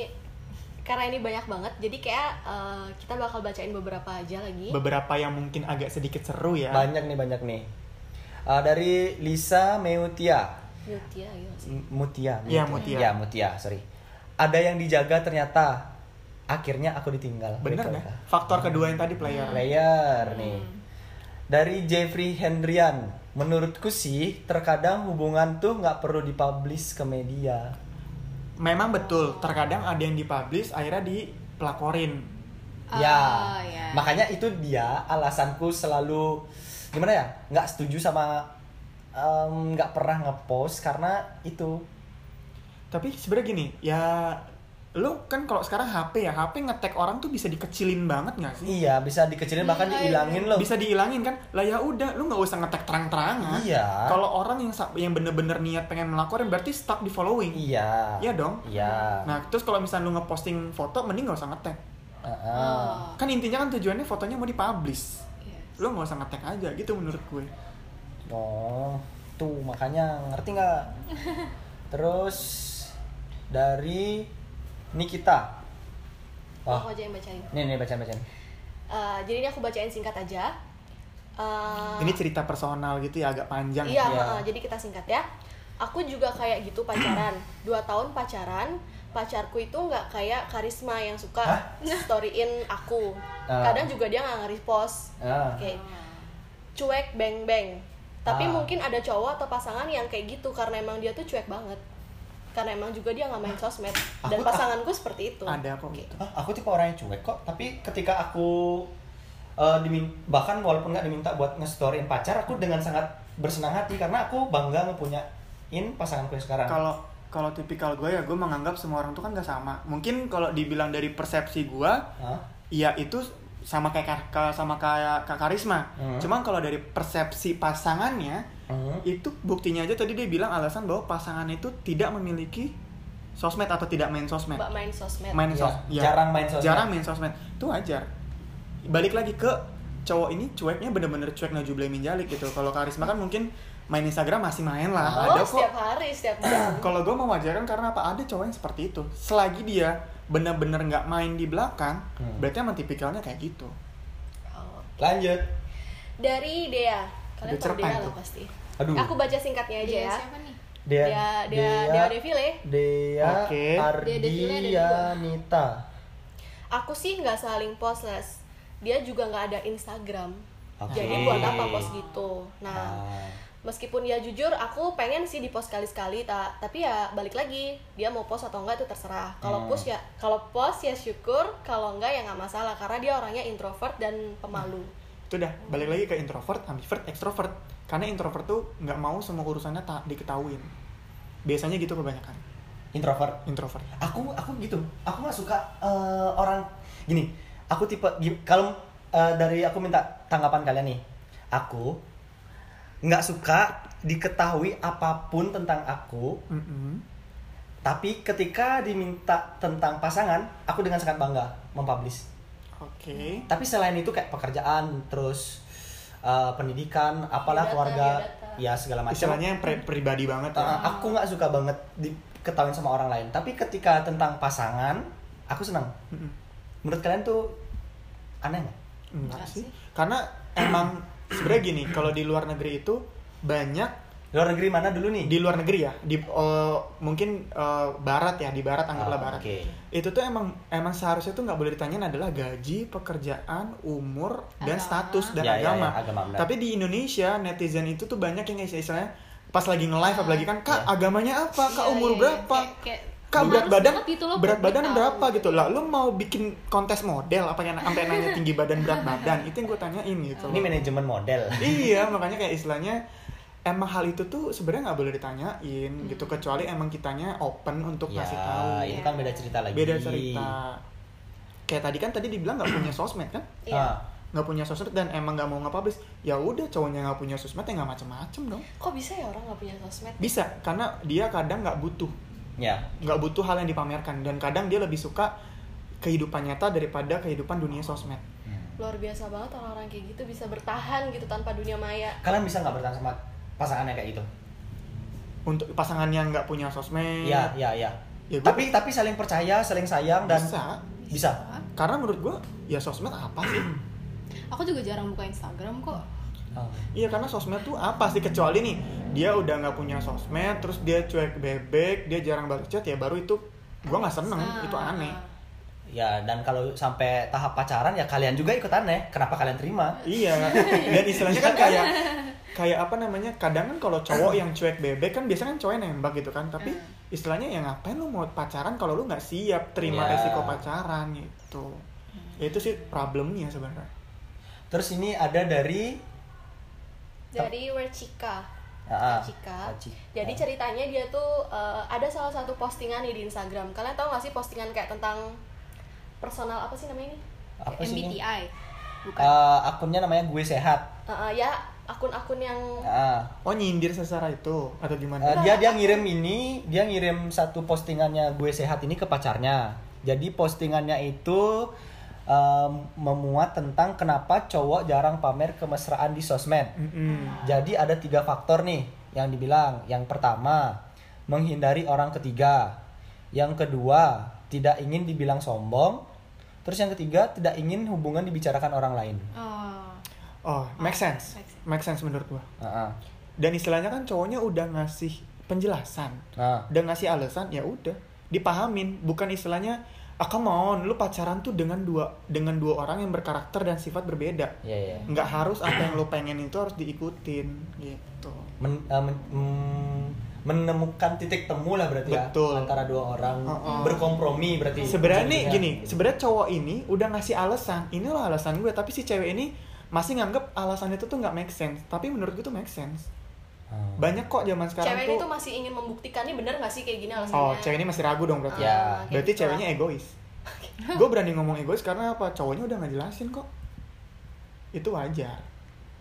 karena ini banyak banget jadi kayak eh, kita bakal bacain beberapa aja lagi Beberapa yang mungkin agak sedikit seru ya. Banyak nih, banyak nih. Eh, dari Lisa Meutia. Mutia M- Mutia. Iya, Mutia. Ya, Mutia, sorry. Ada yang dijaga ternyata akhirnya aku ditinggal. Bener nggak? Kak? Faktor kedua yang tadi player. Player nih. Hmm. Dari Jeffrey Hendrian. Menurutku sih, terkadang hubungan tuh nggak perlu dipublish ke media. Memang betul, terkadang ada yang dipublish akhirnya dipelakorin. ya, Oh, ya. makanya itu dia alasanku selalu gimana ya, nggak setuju sama em, nggak pernah ngepost karena itu. Tapi sebenarnya gini, ya lu kan kalau sekarang HP ya HP ngetek orang tuh bisa dikecilin banget nggak sih Iya, bisa dikecilin bahkan Iya, dihilangin loh. bisa dihilangin kan lah ya udah lu nggak usah ngetek terang-terangan Iya. kalau orang yang yang bener-bener niat pengen melakukan berarti stuck di following Iya. Iya dong Iya. nah terus kalau misalnya lu ngeposting foto mending nggak usah ngetek Heeh. Oh. kan intinya kan tujuannya fotonya mau dipublish Iya. lu nggak usah ngetek aja gitu menurut gue Oh, tuh makanya ngerti nggak? Terus dari Nikita. Oh, Oh, aku aja yang bacain. nih nih baca baca. Eh, jadi ini aku bacain singkat aja. Eh, ini cerita personal gitu ya agak panjang Iya, Iya. heeh, jadi kita singkat ya. Aku juga kayak gitu pacaran. Dua tahun pacaran, pacarku itu nggak kayak karisma yang suka Hah? storyin aku. Ah. Kadang juga dia nggak nge-repost. Ah. Oke. Cuek beng beng. Tapi Ah. mungkin ada cowok atau pasangan yang kayak gitu karena emang dia tuh cuek banget. Karena emang juga dia nggak main sosmed. Dan Aku- pasanganku seperti itu. ada kok gitu Hah, aku tipe orang yang cuek kok, tapi ketika aku eh, dimin bahkan walaupun nggak diminta buat nge-storyin pacar, aku dengan sangat bersenang hati karena aku bangga ngepunyain pasanganku yang sekarang. kalau kalau tipikal gue ya gue menganggap semua orang tuh kan gak sama mungkin kalau dibilang dari persepsi gue Hah? ya itu sama kayak sama kayak kak karisma Hmm. cuman kalau dari persepsi pasangannya Hmm. itu buktinya aja tadi dia bilang alasan bahwa pasangan itu tidak memiliki sosmed atau tidak main sosmed Mbak main sosmed. main Ya, sos ya, jarang main sosmed. jarang main sosmed itu wajar balik lagi ke cowok ini cueknya bener-bener cuek najublemin jalik gitu kalau karisma kan mungkin main Instagram masih main lah Oh, ada kok setiap hari, setiap jam. kalau gue mewajarkan karena apa ada cowok yang seperti itu selagi dia bener-bener nggak main di belakang Hmm. berarti emang tipikalnya kayak gitu Oh. Lanjut. Dari Dea. Kalian cerpen Dea lah pasti. Aduh. Aku baca singkatnya aja Dia ya. siapa nih? Dea, Dea, Dea, Dea Devile. Dea. Ardianita. Aku sih nggak saling post les. Dia juga nggak ada Instagram. Oke. Jadi buat apa post gitu? Nah, Ah. meskipun ya jujur aku pengen sih di post sekali-sekali tak tapi ya balik lagi dia mau post atau enggak itu terserah kalau Hmm. post ya kalau post ya syukur kalau enggak ya nggak masalah karena dia orangnya introvert dan pemalu itu dah balik lagi ke introvert ambivert extrovert karena introvert tuh nggak mau semua urusannya tak diketahuin biasanya gitu kebanyakan Introvert. introvert Aku aku gitu. Aku nggak suka eh, orang gini. Aku tipe kalau eh, dari aku minta tanggapan kalian nih. Aku nggak suka diketahui apa pun tentang aku Mm-mm. tapi ketika diminta tentang pasangan aku dengan sangat bangga mempublish oke tapi selain itu kayak pekerjaan terus uh, pendidikan apalah Biodata, keluarga biodata. ya segala macam. Istilahnya yang pri- pribadi banget Uh, ya aku nggak suka banget diketahui sama orang lain. Tapi ketika tentang pasangan aku senang menurut kalian tuh aneh nggak? Enggak sih. karena emang sebenarnya gini kalau di luar negeri itu banyak luar negeri mana dulu nih di luar negeri ya di eh, mungkin eh, barat ya di barat anggaplah Ah, barat oke. itu tuh emang emang seharusnya tuh nggak boleh ditanyain adalah gaji pekerjaan umur dan Agama. status dan Ya, ya, agama. ya, agama, benar. tapi di Indonesia netizen itu tuh banyak yang istilahnya pas lagi nge-live Ah. apalagi kan kak Ya. agamanya apa kak Iya, umur iya, berapa kayak- kayak kak berat badan gitu loh berat badan tahu. berapa gitu lah lu mau bikin kontes model apa yang sampai nanya tinggi badan berat badan itu yang gue tanyain gitu ini manajemen model iya makanya kayak istilahnya emang hal itu tuh sebenarnya nggak boleh ditanyain gitu kecuali emang kitanya open untuk ya ngasih tahu. itu kan beda cerita lagi. Beda cerita. Kayak tadi kan tadi dibilang nggak punya sosmed kan? Iya. Ah, nggak punya sosmed dan emang nggak mau nge-publish. Ya udah cowoknya nggak punya sosmed ya nggak macem-macem dong. Kok bisa ya orang nggak punya sosmed? Bisa karena dia kadang nggak butuh. Ya. Nggak butuh hal yang dipamerkan dan kadang dia lebih suka kehidupan nyata daripada kehidupan dunia sosmed. Luar biasa banget orang-orang kayak gitu bisa bertahan gitu tanpa dunia maya. Kalian bisa nggak bertahan sama pasangannya kayak gitu untuk pasangan yang nggak punya sosmed Iya, iya, iya. Ya, gua- tapi tapi saling percaya, saling sayang dan bisa bisa. karena menurut gua ya sosmed apa sih aku juga jarang buka Instagram kok Oh. Iya karena sosmed tuh apa sih kecuali nih dia udah nggak punya sosmed terus dia cuek bebek dia jarang balas chat ya baru itu gua nggak seneng Ah. itu aneh Ya, dan kalau sampai tahap pacaran ya kalian juga ikut aneh. Kenapa kalian terima? iya dan istilahnya kan kayak kayak apa namanya kadang kan kalau cowok yang cuek bebek kan biasanya kan cowok yang nembak gitu kan tapi istilahnya ya ngapain lu mau pacaran kalau lu nggak siap terima Ya. resiko pacaran gitu ya, itu sih problemnya sebenarnya Terus ini ada dari dari Werchika Ah, ah. Cika. Jadi ceritanya dia tuh eh, ada salah satu postingan nih di Instagram. Kalian tahu gak sih postingan kayak tentang personal apa sih namanya ini? Apa sih ini? MBTI bukan Eh, akunnya namanya gue sehat. Eh, eh, ya akun-akun yang Ah. Oh nyindir secara itu atau gimana? dia dia ngirim ini, dia ngirim satu postingannya gue sehat ini ke pacarnya. Jadi postingannya itu em, memuat tentang kenapa cowok jarang pamer kemesraan di sosmed. Mm-mm. Jadi ada tiga faktor nih yang dibilang. Yang pertama, menghindari orang ketiga. Yang kedua, tidak ingin dibilang sombong. Terus yang ketiga, tidak ingin hubungan dibicarakan orang lain. oh Oh, make sense. make sense. Make sense menurut gua. Ah, ah. Dan istilahnya kan cowoknya udah ngasih penjelasan, Nah, udah ngasih alasan, ya udah dipahamin. Bukan istilahnya, ah come on, lu pacaran tuh dengan dua dengan dua orang yang berkarakter dan sifat berbeda. iya iya. Nggak harus apa yang lu pengen itu harus diikutin gitu. Men- eh, men- mm, menemukan titik temu lah berarti Betul. ya antara dua orang Oh, oh. berkompromi berarti. Sebenarnya gini, sebenarnya cowok ini udah ngasih alasan, ini loh alasan gue, tapi si cewek ini masih nganggep alasan itu tuh nggak make sense. Tapi menurut gue tuh make sense. Hmm. Banyak kok zaman sekarang cewek tuh. ini tuh masih ingin membuktikan ini bener gak sih kayak gini alasannya? Oh, cewek ini masih ragu dong berarti. Ya. Ah, kayak Berarti gitu ceweknya lah. egois. gue berani ngomong egois karena apa? Cowoknya udah ngejelasin kok. Itu wajar.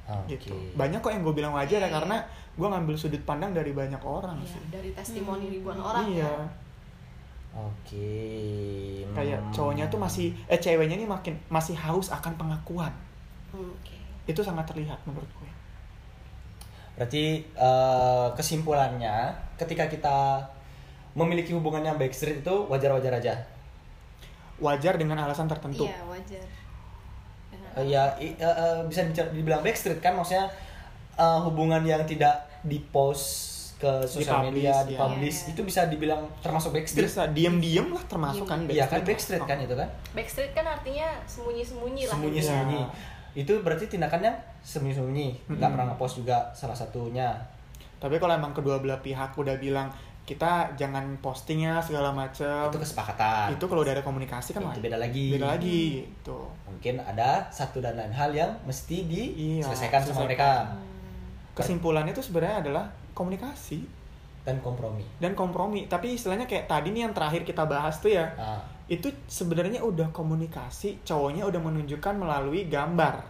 Oke. Gitu. Banyak kok yang gue bilang wajar ya Iya. karena gue ngambil sudut pandang dari banyak orang Iya, sih. dari testimoni ribuan orang iya. ya. Oke. Kayak Hmm. cowoknya tuh masih eh ceweknya ini makin masih haus akan pengakuan. Oke. Itu sangat terlihat menurut gue. Berarti eh, kesimpulannya ketika kita memiliki hubungan yang backstreet itu wajar-wajar aja. Wajar dengan alasan tertentu. iya wajar Eh, ya i- eh, eh, bisa dibilang backstreet kan maksudnya eh, hubungan yang tidak dipost ke sosial media, ya. dipublish Iya. itu bisa dibilang termasuk backstreet. Bisa diem-diem lah termasuk kan Iya kan backstreet Oh. kan itu kan? Backstreet kan artinya sembunyi-sembunyi lah. Sembunyi-sembunyi. Iya. Itu berarti tindakannya sembunyi-sembunyi, nggak Mm-mm. pernah ngepost juga salah satunya. Tapi kalau emang kedua belah pihak udah bilang kita jangan posting ya segala macem. Itu kesepakatan. Itu kalau udah ada komunikasi kan Itu beda lagi. Beda lagi gitu. Mungkin ada satu dan lain hal yang mesti Iya, diselesaikan sama selesaikan. mereka Kesimpulannya itu sebenarnya adalah komunikasi dan kompromi. dan kompromi. Tapi istilahnya kayak tadi nih yang terakhir kita bahas tuh ya, Nah, itu sebenarnya udah komunikasi, cowoknya udah menunjukkan melalui gambar.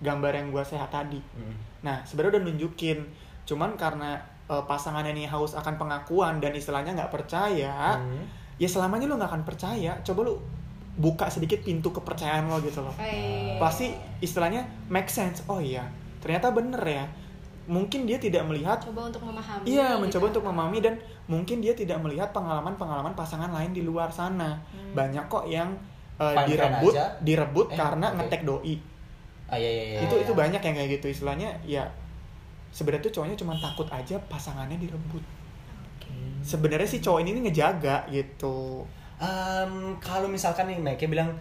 Gambar yang gua sehat tadi. mm. Nah, sebenarnya udah nunjukin. Cuman karena eh, pasangannya ini haus akan pengakuan dan istilahnya nggak percaya, Hmm. ya selamanya lu nggak akan percaya. Coba lu buka sedikit pintu kepercayaan lo gitu loh. Oh, iya. Pasti istilahnya make sense. Oh iya, ternyata bener ya. Mungkin dia tidak melihat coba untuk memahami Iya, gitu. mencoba untuk memahami dan mungkin dia tidak melihat pengalaman-pengalaman pasangan lain di luar sana. Hmm. Banyak kok yang uh, direbut, aja. direbut Eh, karena oke. ngetek doi. Ah iya iya iya. itu iya. itu banyak yang kayak gitu istilahnya ya sebenarnya tuh cowoknya cuma takut aja pasangannya direbut. Sebenarnya si cowok ini ngejaga gitu. Em, kalau misalkan nih Mike bilang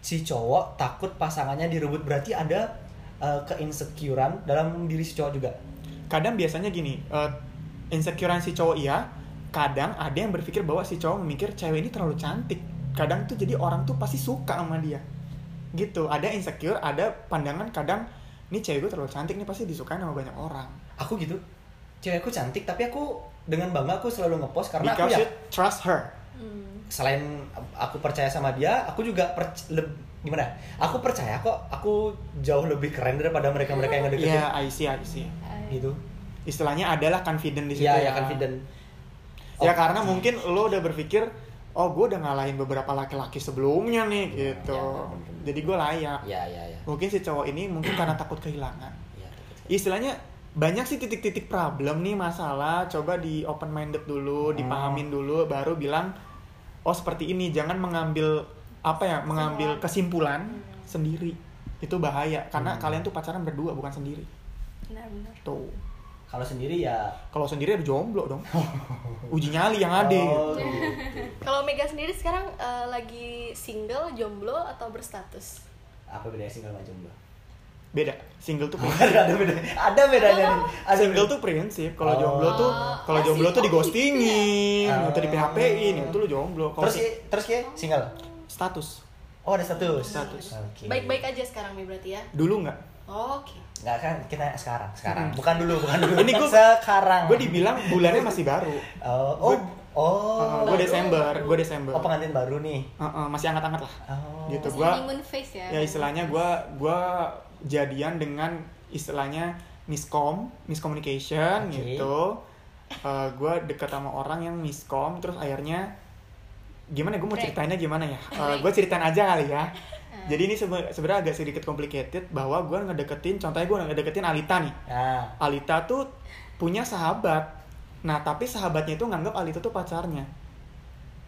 si cowok takut pasangannya direbut berarti ada eh, keinsecurean dalam diri si cowok juga. Kadang biasanya gini, uh, insecurean si cowok iya, kadang ada yang berpikir bahwa si cowok memikir cewek ini terlalu cantik. Kadang tuh jadi orang tuh pasti suka sama dia. Gitu, ada insecure, ada pandangan kadang ini cewek gue terlalu cantik nih pasti disukai sama banyak orang. Aku gitu. Cewekku cantik tapi aku dengan bangga aku selalu ngepost karena aku Because ya you trust her. Hmm. selain aku percaya sama dia, aku juga perc- gimana? Aku percaya kok aku jauh lebih keren daripada mereka-mereka yang ngedeketin. Iya, I see, I see. Gitu. Istilahnya adalah confident di situ Iya, ya. ya confident. Ya Oh. karena mungkin lo udah berpikir, oh gue udah ngalahin beberapa laki-laki sebelumnya nih gitu. ya. Jadi gue layak. Iya, iya, iya. Mungkin si cowok ini mungkin karena takut kehilangan. Iya. Istilahnya banyak sih titik-titik problem nih masalah. Coba di open minded dulu, Hmm. dipahamin dulu, baru bilang, oh seperti ini. Jangan mengambil apa ya, mengambil kesimpulan sendiri. Itu bahaya karena Hmm. kalian tuh pacaran berdua bukan sendiri. benar-benar Tuh. Kalau sendiri ya Kalau sendiri ada jomblo dong. Uji nyali yang ada. Oh, gitu. Kalau Mega sendiri sekarang eh, lagi single, jomblo atau berstatus? Apa bedanya single sama jomblo? Beda. Single tuh prinsip. ada beda ada bedanya nih ada single beda. tuh prinsip. Kalau Oh. jomblo tuh kalau Oh, jomblo tuh Oh, digostingin, ya. atau di PHP-in, itu lu jomblo. Kalau terus ya terus ya single status oh ada status Status. Oke. Baik-baik aja sekarang nih berarti ya. dulu nggak Oke. Nggak kan kita sekarang, sekarang. Hmm. Bukan dulu, bukan dulu. Ini gua- sekarang. gue dibilang bulannya masih baru Oh, oh, oh. gue Desember gue Desember Oh, pengantin baru nih. Heeh, masih angkat-angkat lah Oh. gitu gue phase ya ya istilahnya gue gua jadian dengan istilahnya miskom miscommunication Oke. gitu gue deket sama orang yang miskom terus akhirnya gimana gue mau ceritainnya gimana ya? Break. gue ceritain aja kali ya. Ah. jadi ini sebe- sebenarnya agak sedikit complicated bahwa gue ngedeketin contohnya gue ngedeketin Alita nih. Nah, Alita tuh punya sahabat. Nah tapi sahabatnya itu nganggap Alita tuh pacarnya.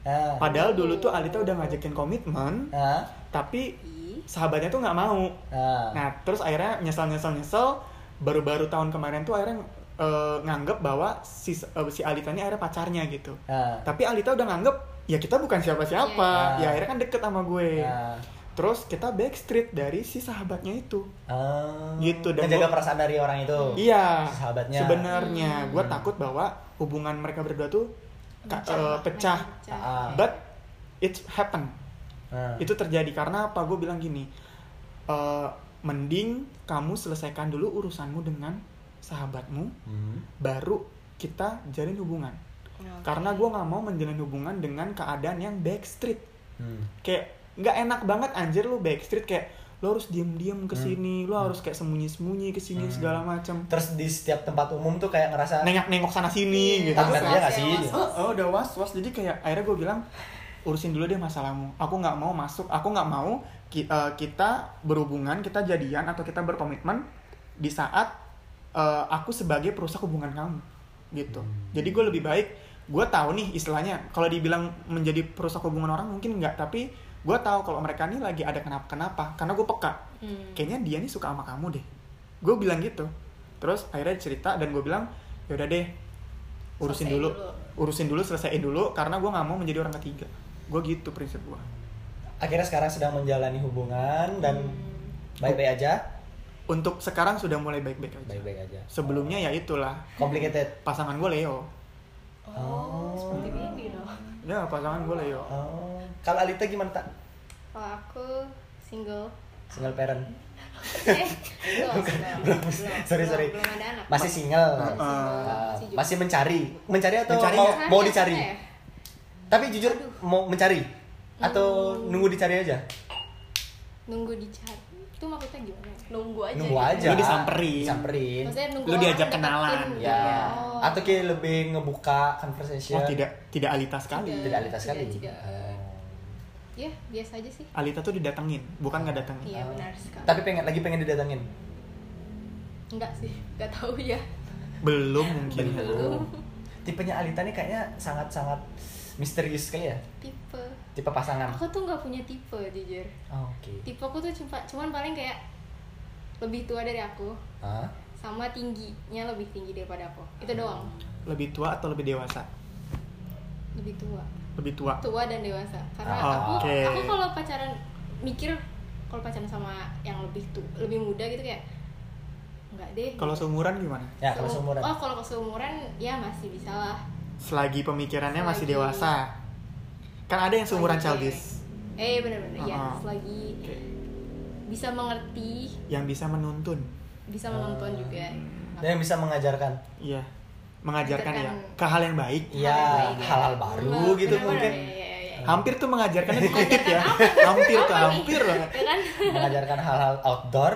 Nah, padahal dulu tuh Alita udah ngajakin komitmen nah, tapi sahabatnya tuh nggak mau. Nah. Nah, terus akhirnya nyesel nyesel nyesel baru-baru tahun kemarin tuh akhirnya eh, nganggep bahwa si eh, si Alita ini akhirnya pacarnya gitu. nah. Tapi Alita udah nganggep ya kita bukan siapa-siapa. Iya. Ya akhirnya kan deket sama gue. nah. Terus kita backstreet dari si sahabatnya itu. Ah. Gitu, dan gua- perasaan dari orang itu. Iya. Si sahabatnya. Sebenarnya gue Hmm. takut bahwa hubungan mereka berdua tuh ka- eh, pecah. pecah. Ah. But it happen. Nah. Itu terjadi karena apa? Gue bilang gini, eh, mending kamu selesaikan dulu urusanmu dengan sahabatmu, Hmm. baru kita jalin hubungan. Karena gue nggak mau menjalin hubungan dengan keadaan yang backstreet. Hmm. Kayak nggak enak banget anjir lu backstreet kayak lo harus diem-diem ke sini, lo harus kayak sembunyi-sembunyi ke sini Hmm. segala macam. Terus di setiap tempat umum tuh kayak ngerasa Nengok-nengok sana sini gitu. takut Was-was dia nggak ya, sih? was-was. Oh, oh, udah was was jadi kayak akhirnya gue bilang urusin dulu deh masalahmu aku nggak mau masuk aku nggak mau ki- eh, kita berhubungan kita jadian atau kita berkomitmen di saat eh, aku sebagai perusak hubungan kamu gitu jadi gue lebih baik gue tahu nih istilahnya kalau dibilang menjadi perusak hubungan orang mungkin nggak tapi gue tahu kalau mereka nih lagi ada kenapa kenapa karena gue peka Hmm. kayaknya dia nih suka sama kamu deh gue bilang gitu terus akhirnya cerita dan gue bilang yaudah deh urusin dulu. dulu. urusin dulu selesaiin dulu karena gue nggak mau menjadi orang ketiga gue gitu prinsip gue Akhirnya sekarang sedang menjalani hubungan dan Hmm. baik-baik aja. untuk sekarang sudah mulai baik-baik aja Baik-baik aja. sebelumnya ya itulah Complicated. pasangan gue Leo Oh, seperti ini dong. ya pasangan gue Leo Oh. Kalau Alita gimana tak? Kalau aku single. Single parent. Eh, belum, belum, belum, Sorry, belum, sorry. Belum ada anak. Masih single. Heeh. Ah, Masih mencari. Mencari atau Mencari mau, nggak? mau Cari dicari? ya? Tapi jujur mau mencari atau Hmm. nunggu dicari aja? Nunggu dicari. Itu maksudnya gimana? Nunggu aja. Nunggu gitu. aja. Lu disamperin. Disamperin. Maksudnya nunggu Lu diajak kenalan. gitu Ya. Oh. Atau kayak lebih ngebuka conversation. oh tidak tidak Alita sekali Tidak. Tidak Alita sekali. Tidak, tidak. Oh. Ya, biasa aja sih. Alita tuh didatengin bukan nggak datengin Iya, Oh. benar sekali. Tapi pengen lagi pengen didatengin. Enggak sih, enggak tahu ya. belum mungkin. Belum. Tipenya Alita nih kayaknya sangat-sangat misterius sekali ya. Tipe. Tipe pasangan. Aku tuh nggak punya tipe, jujur. Oh, Oke. Tipe aku tuh cuma cuman paling kayak lebih tua dari aku Hah? sama tingginya lebih tinggi daripada aku. Itu doang. lebih tua atau lebih dewasa Lebih tua. lebih tua Tua dan dewasa. Karena Ah, aku oke. aku kalau pacaran mikir kalau pacaran sama yang lebih tu, lebih muda gitu kayak enggak deh. kalau seumuran gimana Ya kalau Seu- seumuran. Oh, kalau seumuran ya masih bisa lah. selagi pemikirannya masih Selagi- dewasa kan ada yang seumuran Selagi- childish Eh, bener-bener ya, Ah. selagi Oke. Bisa mengerti, yang bisa menuntun bisa menonton Ah. juga. Dan yang bisa mengajarkan. iya mengajarkan ya ke hal yang baik Iya, ya. hal-hal baru gitu mungkin. ya, ya, ya, ya. hampir tuh mengajarkan itu kutip ya hampir tuh hampir banget Ya kan? mengajarkan hal-hal outdoor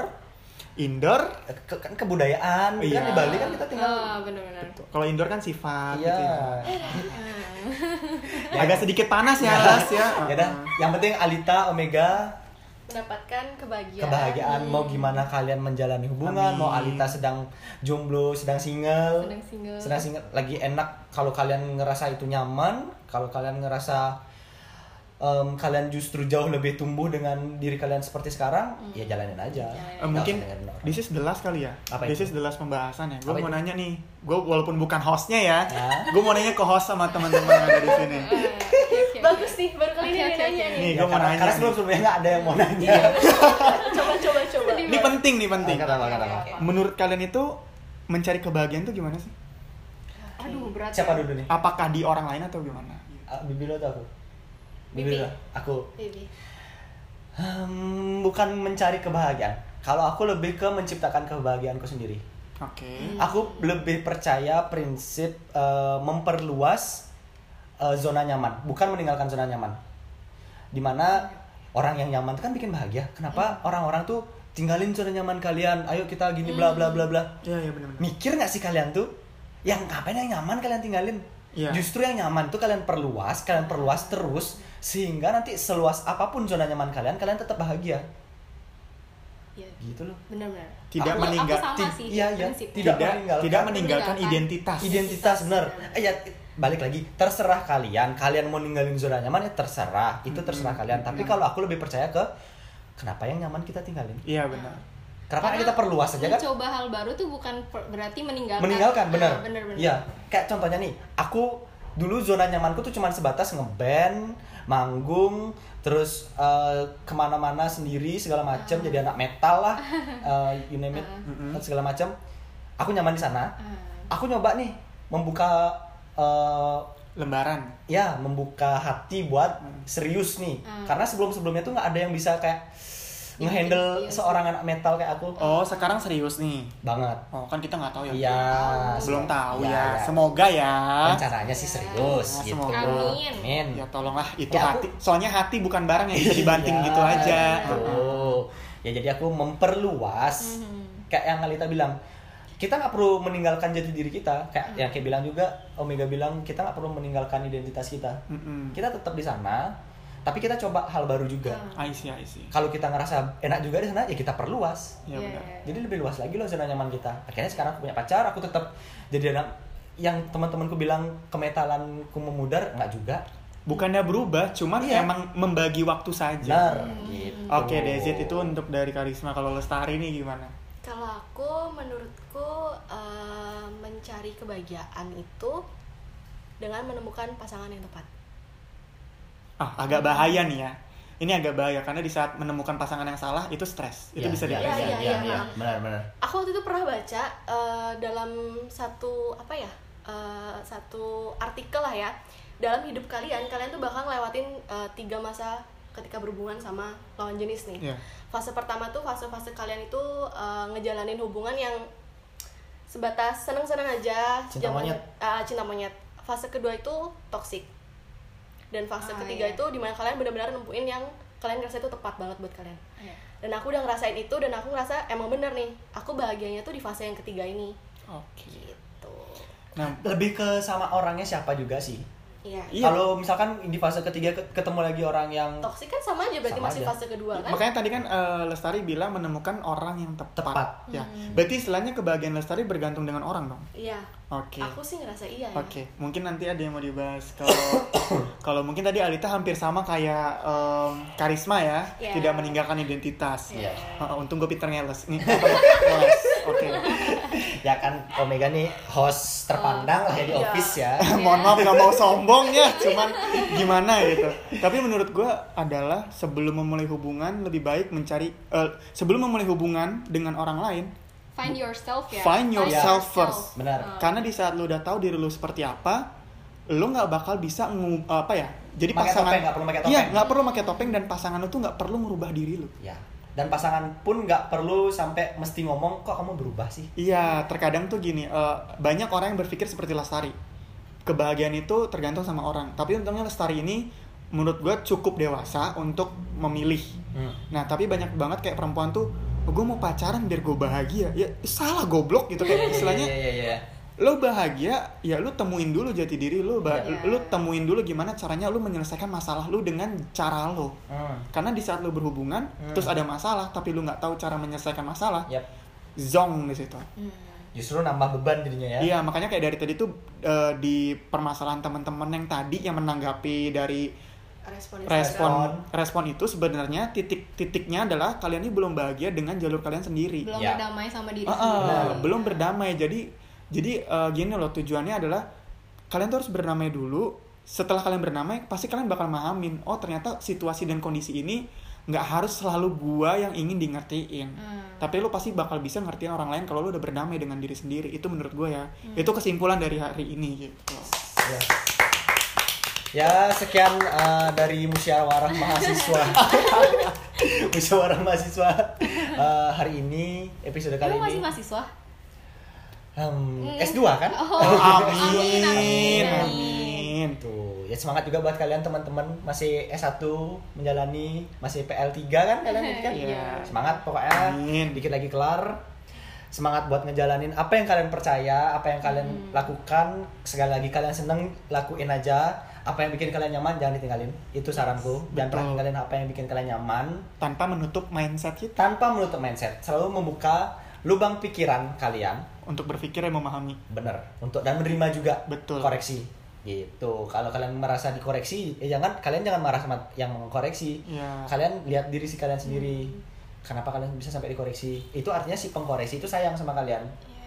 indoor ke- kan kebudayaan kan Iya. di Bali kan kita tinggal Oh, bener-bener. kalau indoor kan sifat iya gitu ya. Ah. agak sedikit panas ya ya ya dah yang penting Alita Omega Mendapatkan kebahagiaan. kebahagiaan mau gimana kalian menjalani hubungan Amin. mau Alita sedang jomblo sedang single Sedang single. sedang single lagi enak kalau kalian ngerasa itu nyaman kalau kalian ngerasa em, kalian justru jauh lebih tumbuh dengan diri kalian seperti sekarang ya jalanin aja Eh, Nggak mungkin usah dengerin orang. this is the last kali ya Apa this itu? is the last pembahasan ya gue mau itu? nanya nih gue walaupun bukan hostnya ya Ya. gue mau nanya ke host sama teman-teman yang ada di sini oke, Bagus nih, baru kali ini oke, nanya nih. Nih, Ya, gue mau karena, nanya karena sebelum sebelumnya nggak ada yang mau nanya Coba, coba, coba. ini penting nih penting Kata apa, kata apa? Oke. menurut kalian itu mencari kebahagiaan tuh gimana sih Aduh, berat. siapa ya. dulu nih apakah di orang lain atau gimana Ah, Bibi lo atau aku Bibi. Bibi aku Baby. Hmm, bukan mencari kebahagiaan Kalau aku lebih ke menciptakan kebahagiaanku sendiri. Oke. Aku lebih percaya prinsip eh, memperluas eh, zona nyaman, bukan meninggalkan zona nyaman. Di mana orang yang nyaman itu kan bikin bahagia. Kenapa orang-orang tuh tinggalin zona nyaman kalian? Ayo kita gini bla bla bla bla. Iya, iya benar-benar. Mikir nggak sih kalian tuh? Yang ngapain yang nyaman kalian tinggalin? Iya. Justru yang nyaman tuh kalian perluas, kalian perluas terus sehingga nanti seluas apa pun zona nyaman kalian, kalian tetap bahagia. Iya. Gitu loh. benar-benar Tidak aku, meninggal- aku sama Ti- sih iya, iya. prinsipnya. Tidak Tidak meninggalkan. tidak meninggalkan identitas. Identitas bener. Eh ya balik lagi terserah kalian. Kalian mau ninggalin zona nyaman ya terserah. Itu terserah kalian. Tapi kalau aku lebih percaya ke kenapa yang nyaman kita tinggalin? Iya benar. Kenapa Karena kita perluas aja kan? mencoba hal baru tuh bukan berarti meninggalkan meninggalkan bener Ah, bener bener iya kayak contohnya nih aku dulu zona nyamanku tuh cuma sebatas ngeband manggung terus eh, ke mana-mana sendiri segala macam jadi anak metal lah eh, you name it Mm-mm. segala macam aku nyaman di sana Ah. aku nyoba nih membuka eh, Lembaran. ya membuka hati buat serius nih karena sebelum sebelumnya tuh nggak ada yang bisa kayak ngehandle Iya sih. seorang anak metal kayak aku Oh, sekarang serius nih. banget Oh, kan kita nggak tahu ya. iya Belum tahu Iya, ya. iya. Semoga ya. rencananya sih serius Ya, gitu. semoga. Amin. Amin. Ya tolonglah itu Ya, aku- hati. Soalnya hati bukan barang yang bisa dibanting Iya, gitu aja. Tuh. Ya jadi aku memperluas. Mhm. Kayak yang Alita bilang, kita nggak perlu meninggalkan jati diri kita. Kayak yang kayak bilang juga Omega bilang kita nggak perlu meninggalkan identitas kita. Mm-mm. Kita tetap di sana, tapi kita coba hal baru juga. I see, I see. Kalau kita ngerasa enak juga di sana, ya kita perluas. Ya Iya, benar. iya. Jadi lebih luas lagi loh zona nyaman kita. Akhirnya sekarang aku punya pacar, aku tetap jadi anak yang teman-temanku bilang kemetalanku memudar, nggak juga. Bukannya berubah, cuman Iya. emang membagi waktu saja. Benar. Gitu. Oke, Dezit itu untuk dari Karisma. Kalau Lestari nih gimana? Kalau aku menurutku eh, mencari kebahagiaan itu dengan menemukan pasangan yang tepat. Ah, agak bahaya nih ya. Ini agak bahaya karena di saat menemukan pasangan yang salah itu stres. Itu Iya, bisa dipelajari. iya, iya, iya, iya. benar benar. Aku waktu itu pernah baca eh, dalam satu apa ya eh, satu artikel lah ya dalam hidup kalian kalian tuh bakal ngelewatin eh, tiga masa ketika berhubungan sama lawan jenis nih. Iya. Fase pertama tuh fase-fase kalian itu eh, ngejalanin hubungan yang sebatas seneng-seneng aja, Cinta monyet. ah, cinta monyet. Fase kedua itu toxic. Dan fase Ah, ketiga iya. itu di mana kalian benar-benar nempuin yang kalian ngerasa itu tepat banget buat kalian Iya. dan aku udah ngerasain itu dan aku ngerasa emang bener nih aku bahagianya tuh di fase yang ketiga ini Oke. gitu Nah, Lebih ke sama orangnya siapa juga sih. iya Iya. Kalau misalkan di fase ketiga ke- ketemu lagi orang yang toxic kan sama aja berarti Sama masih aja. fase kedua kan makanya tadi kan eh, Lestari bilang menemukan orang yang tepat. Tepat. Ya. Berarti istilahnya kebahagiaan Lestari bergantung dengan orang dong. iya Oke. aku sih ngerasa iya ya Oke, mungkin nanti ada yang mau dibahas. Kalau kalau mungkin tadi Alita hampir sama kayak em, Karisma ya, Iya. tidak meninggalkan identitas. Iya. Heeh, untung gue pinter ngeles. Nih, ngeles. Oke. ya kan Omega nih host terpandang lah ya di Iya. office ya. Mohon maaf nggak mau sombong ya, cuman gimana gitu. Tapi menurut gue adalah sebelum memulai hubungan lebih baik mencari eh, sebelum memulai hubungan dengan orang lain, find yourself ya Find yourself first. Benar. Ah. karena di saat lu udah tahu diri lu seperti apa, lu nggak bakal bisa apa ya? Jadi Pakai pasangan topeng, nggak perlu pakai Iya, topeng. nggak perlu pakai topeng dan pasangan lu tuh nggak perlu merubah diri lu. Ya. Dan pasangan pun nggak perlu sampai mesti ngomong kok kamu berubah sih. Iya, terkadang tuh gini, eh, banyak orang yang berpikir seperti Lestari. Kebahagiaan itu tergantung sama orang. Tapi untungnya Lestari ini menurut gue cukup dewasa untuk memilih. Hmm. Nah, tapi banyak banget kayak perempuan tuh, gue mau pacaran biar gue bahagia. Ya salah goblok gitu kayak istilahnya. Iya iya iya. Lo bahagia, ya lu temuin dulu jati diri lu, ba- Iya. lu temuin dulu gimana caranya lu menyelesaikan masalah lu dengan cara lo. Hmm. Karena di saat lu berhubungan, Hmm. terus ada masalah, tapi lu nggak tahu cara menyelesaikan masalah, Yap. zong di situ. Hmm. Justru nambah beban jadinya ya. Iya, makanya kayak dari tadi tuh eh, di permasalahan teman-teman yang tadi yang menanggapi dari respon respon respon itu sebenarnya titik-titiknya adalah kalian ini belum bahagia dengan jalur kalian sendiri. belum Ya. berdamai sama diri Ah, ah, sendiri belum berdamai. Jadi jadi eh, gini loh tujuannya adalah kalian tuh harus berdamai dulu. Setelah kalian berdamai, pasti kalian bakal mahamin. Oh ternyata situasi dan kondisi ini nggak harus selalu gua yang ingin di ngertiin. Hmm. Tapi lu pasti bakal bisa ngertiin orang lain kalau lu udah berdamai dengan diri sendiri. Itu menurut gua ya. Itu kesimpulan dari hari ini gitu. Ya. Ya, sekian eh, dari musyawarah mahasiswa. musyawarah mahasiswa Eh, hari ini episode kali Kamu masih ini mahasiswa? hmm, S2 kan? Oh, amin, amin, amin. Tuh, ya semangat juga buat kalian teman-teman masih S1 menjalani masih PL3 kan kalian kan? Iya. Semangat pokoknya. Amin. Dikit lagi kelar. Semangat buat ngejalanin apa yang kalian percaya, apa yang kalian lakukan. Sekali lagi kalian seneng lakuin aja. Apa yang bikin kalian nyaman jangan ditinggalin. Itu saranku. Jangan pernah tinggalin apa yang bikin kalian nyaman Tanpa menutup mindset kita tanpa menutup mindset. Selalu membuka lubang pikiran kalian untuk berpikir dan memahami. bener untuk dan menerima juga Betul. koreksi gitu kalau kalian merasa dikoreksi ya jangan kalian jangan marah sama yang mengkoreksi Iya. kalian lihat diri si kalian sendiri kenapa kalian bisa sampai dikoreksi itu artinya si pengkoreksi itu sayang sama kalian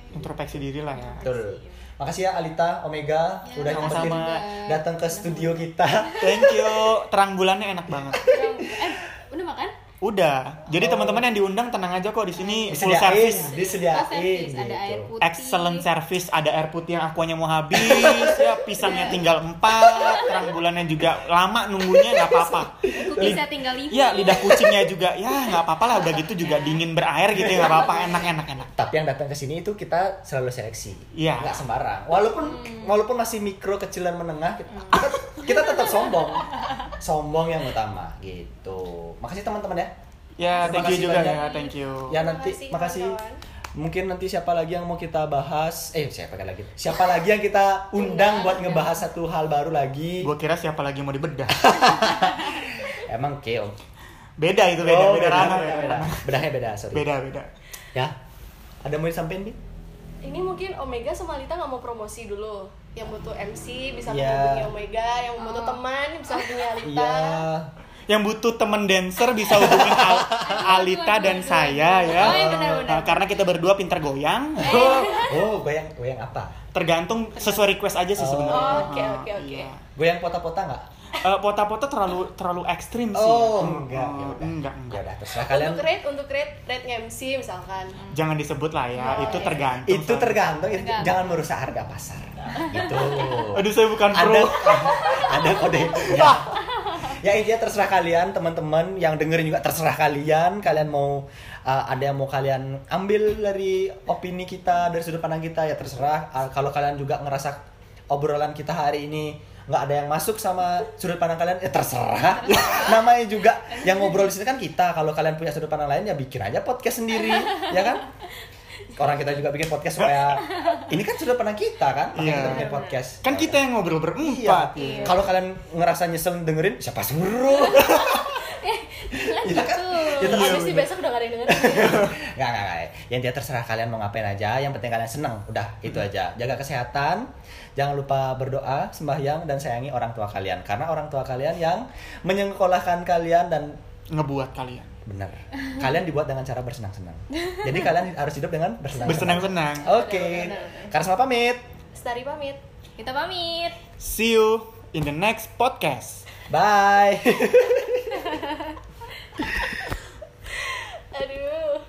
Introspeksi diri lah ya. betul makasih ya Alita Omega Ya, udah nyempetin datang ke studio kita Thank you. Terang bulannya enak banget. eh, udah makan? Udah. Jadi teman-teman yang diundang tenang aja kok di sini full service. disediain Full service, ada gitu. air putih. Excellent service, ada air putih yang akuanya mau habis, ya pisangnya tinggal empat, terang bulannya juga lama nunggunya nggak apa-apa. Tinggal lima. Iya, lidah kucingnya juga, ya nggak apa-apa lah, udah gitu juga dingin berair gitu ya nggak apa-apa, enak enak enak. tapi yang datang ke sini itu kita selalu seleksi Iya. nggak sembarang walaupun walaupun masih mikro kecil dan menengah kita, kita, kita tetap sombong. Sombong yang utama gitu. Makasih teman-teman ya. Ya, Terima thank you juga banyak. ya, thank you. ya nanti Makasih, makasih. mungkin nanti siapa lagi yang mau kita bahas? Eh siapa lagi? Siapa lagi yang kita undang buat ngebahas satu hal baru lagi? Gue kira siapa lagi mau dibedah. emang keo. Beda itu beda, Oh, beda, ranah, beda, beda, beda. bedanya beda sorry. Beda, beda. ya? Ada mau disampaikan bi? Ini mungkin Omega sama Lita nggak mau promosi dulu. Yang butuh MC bisa Iya. menghubungi Omega, yang butuh teman bisa hubungi Alita. iya Yang butuh temen dancer bisa hubungin Al- Alita dan saya ya. Oh, iya, benar-benar. Nah, karena kita berdua pintar goyang. oh, oh goyang goyang apa Tergantung sesuai request aja sih Oh. sebenarnya. Oh, oke, oke, oke. iya. goyang pota-pota nggak Eh, Pota-pota terlalu terlalu ekstrim sih. Oh, ya. enggak, Oh, enggak, Ya enggak. udah, terserah kalian. Untuk rate, untuk rate, rate MC misalkan. Jangan disebut lah ya, Oh, itu iya. tergantung. Itu tergantung, itu Tergantung. jangan merusak harga pasar. Gitu. Aduh, saya bukan Ada pro. ada kode ya. Ya intinya terserah kalian teman-teman yang dengerin juga terserah kalian. Kalian mau uh, ada yang mau kalian ambil dari opini kita dari sudut pandang kita ya terserah. Uh, kalau kalian juga ngerasa obrolan kita hari ini nggak ada yang masuk sama sudut pandang kalian ya terserah. Namanya juga yang ngobrol di sini kan kita. Kalau kalian punya sudut pandang lain ya bikin aja podcast sendiri, ya kan? Orang kita juga bikin podcast supaya ini kan sudut pandang kita kan, makanya Iya. kita bikin podcast. Kan kita yang ngobrol Iya. berempat. Iya. Kalau kalian ngerasa nyesel dengerin, siapa suruh? Iya kan? Ya, Terus habis sih besok udah gak ada yang dengerin. Nggak, nggak, nggak. Yang dia terserah kalian mau ngapain aja, yang penting kalian seneng. Udah, itu aja. Jaga kesehatan, jangan lupa berdoa, sembahyang, dan sayangi orang tua kalian. Karena orang tua kalian yang menyekolahkan kalian dan Ngebuat kalian benar kalian dibuat dengan cara bersenang-senang. Jadi kalian harus hidup dengan bersenang-senang. Bersenang oke. Okay. semua pamit. Stari pamit. Kita pamit. See you in the next podcast. Bye. Aduh.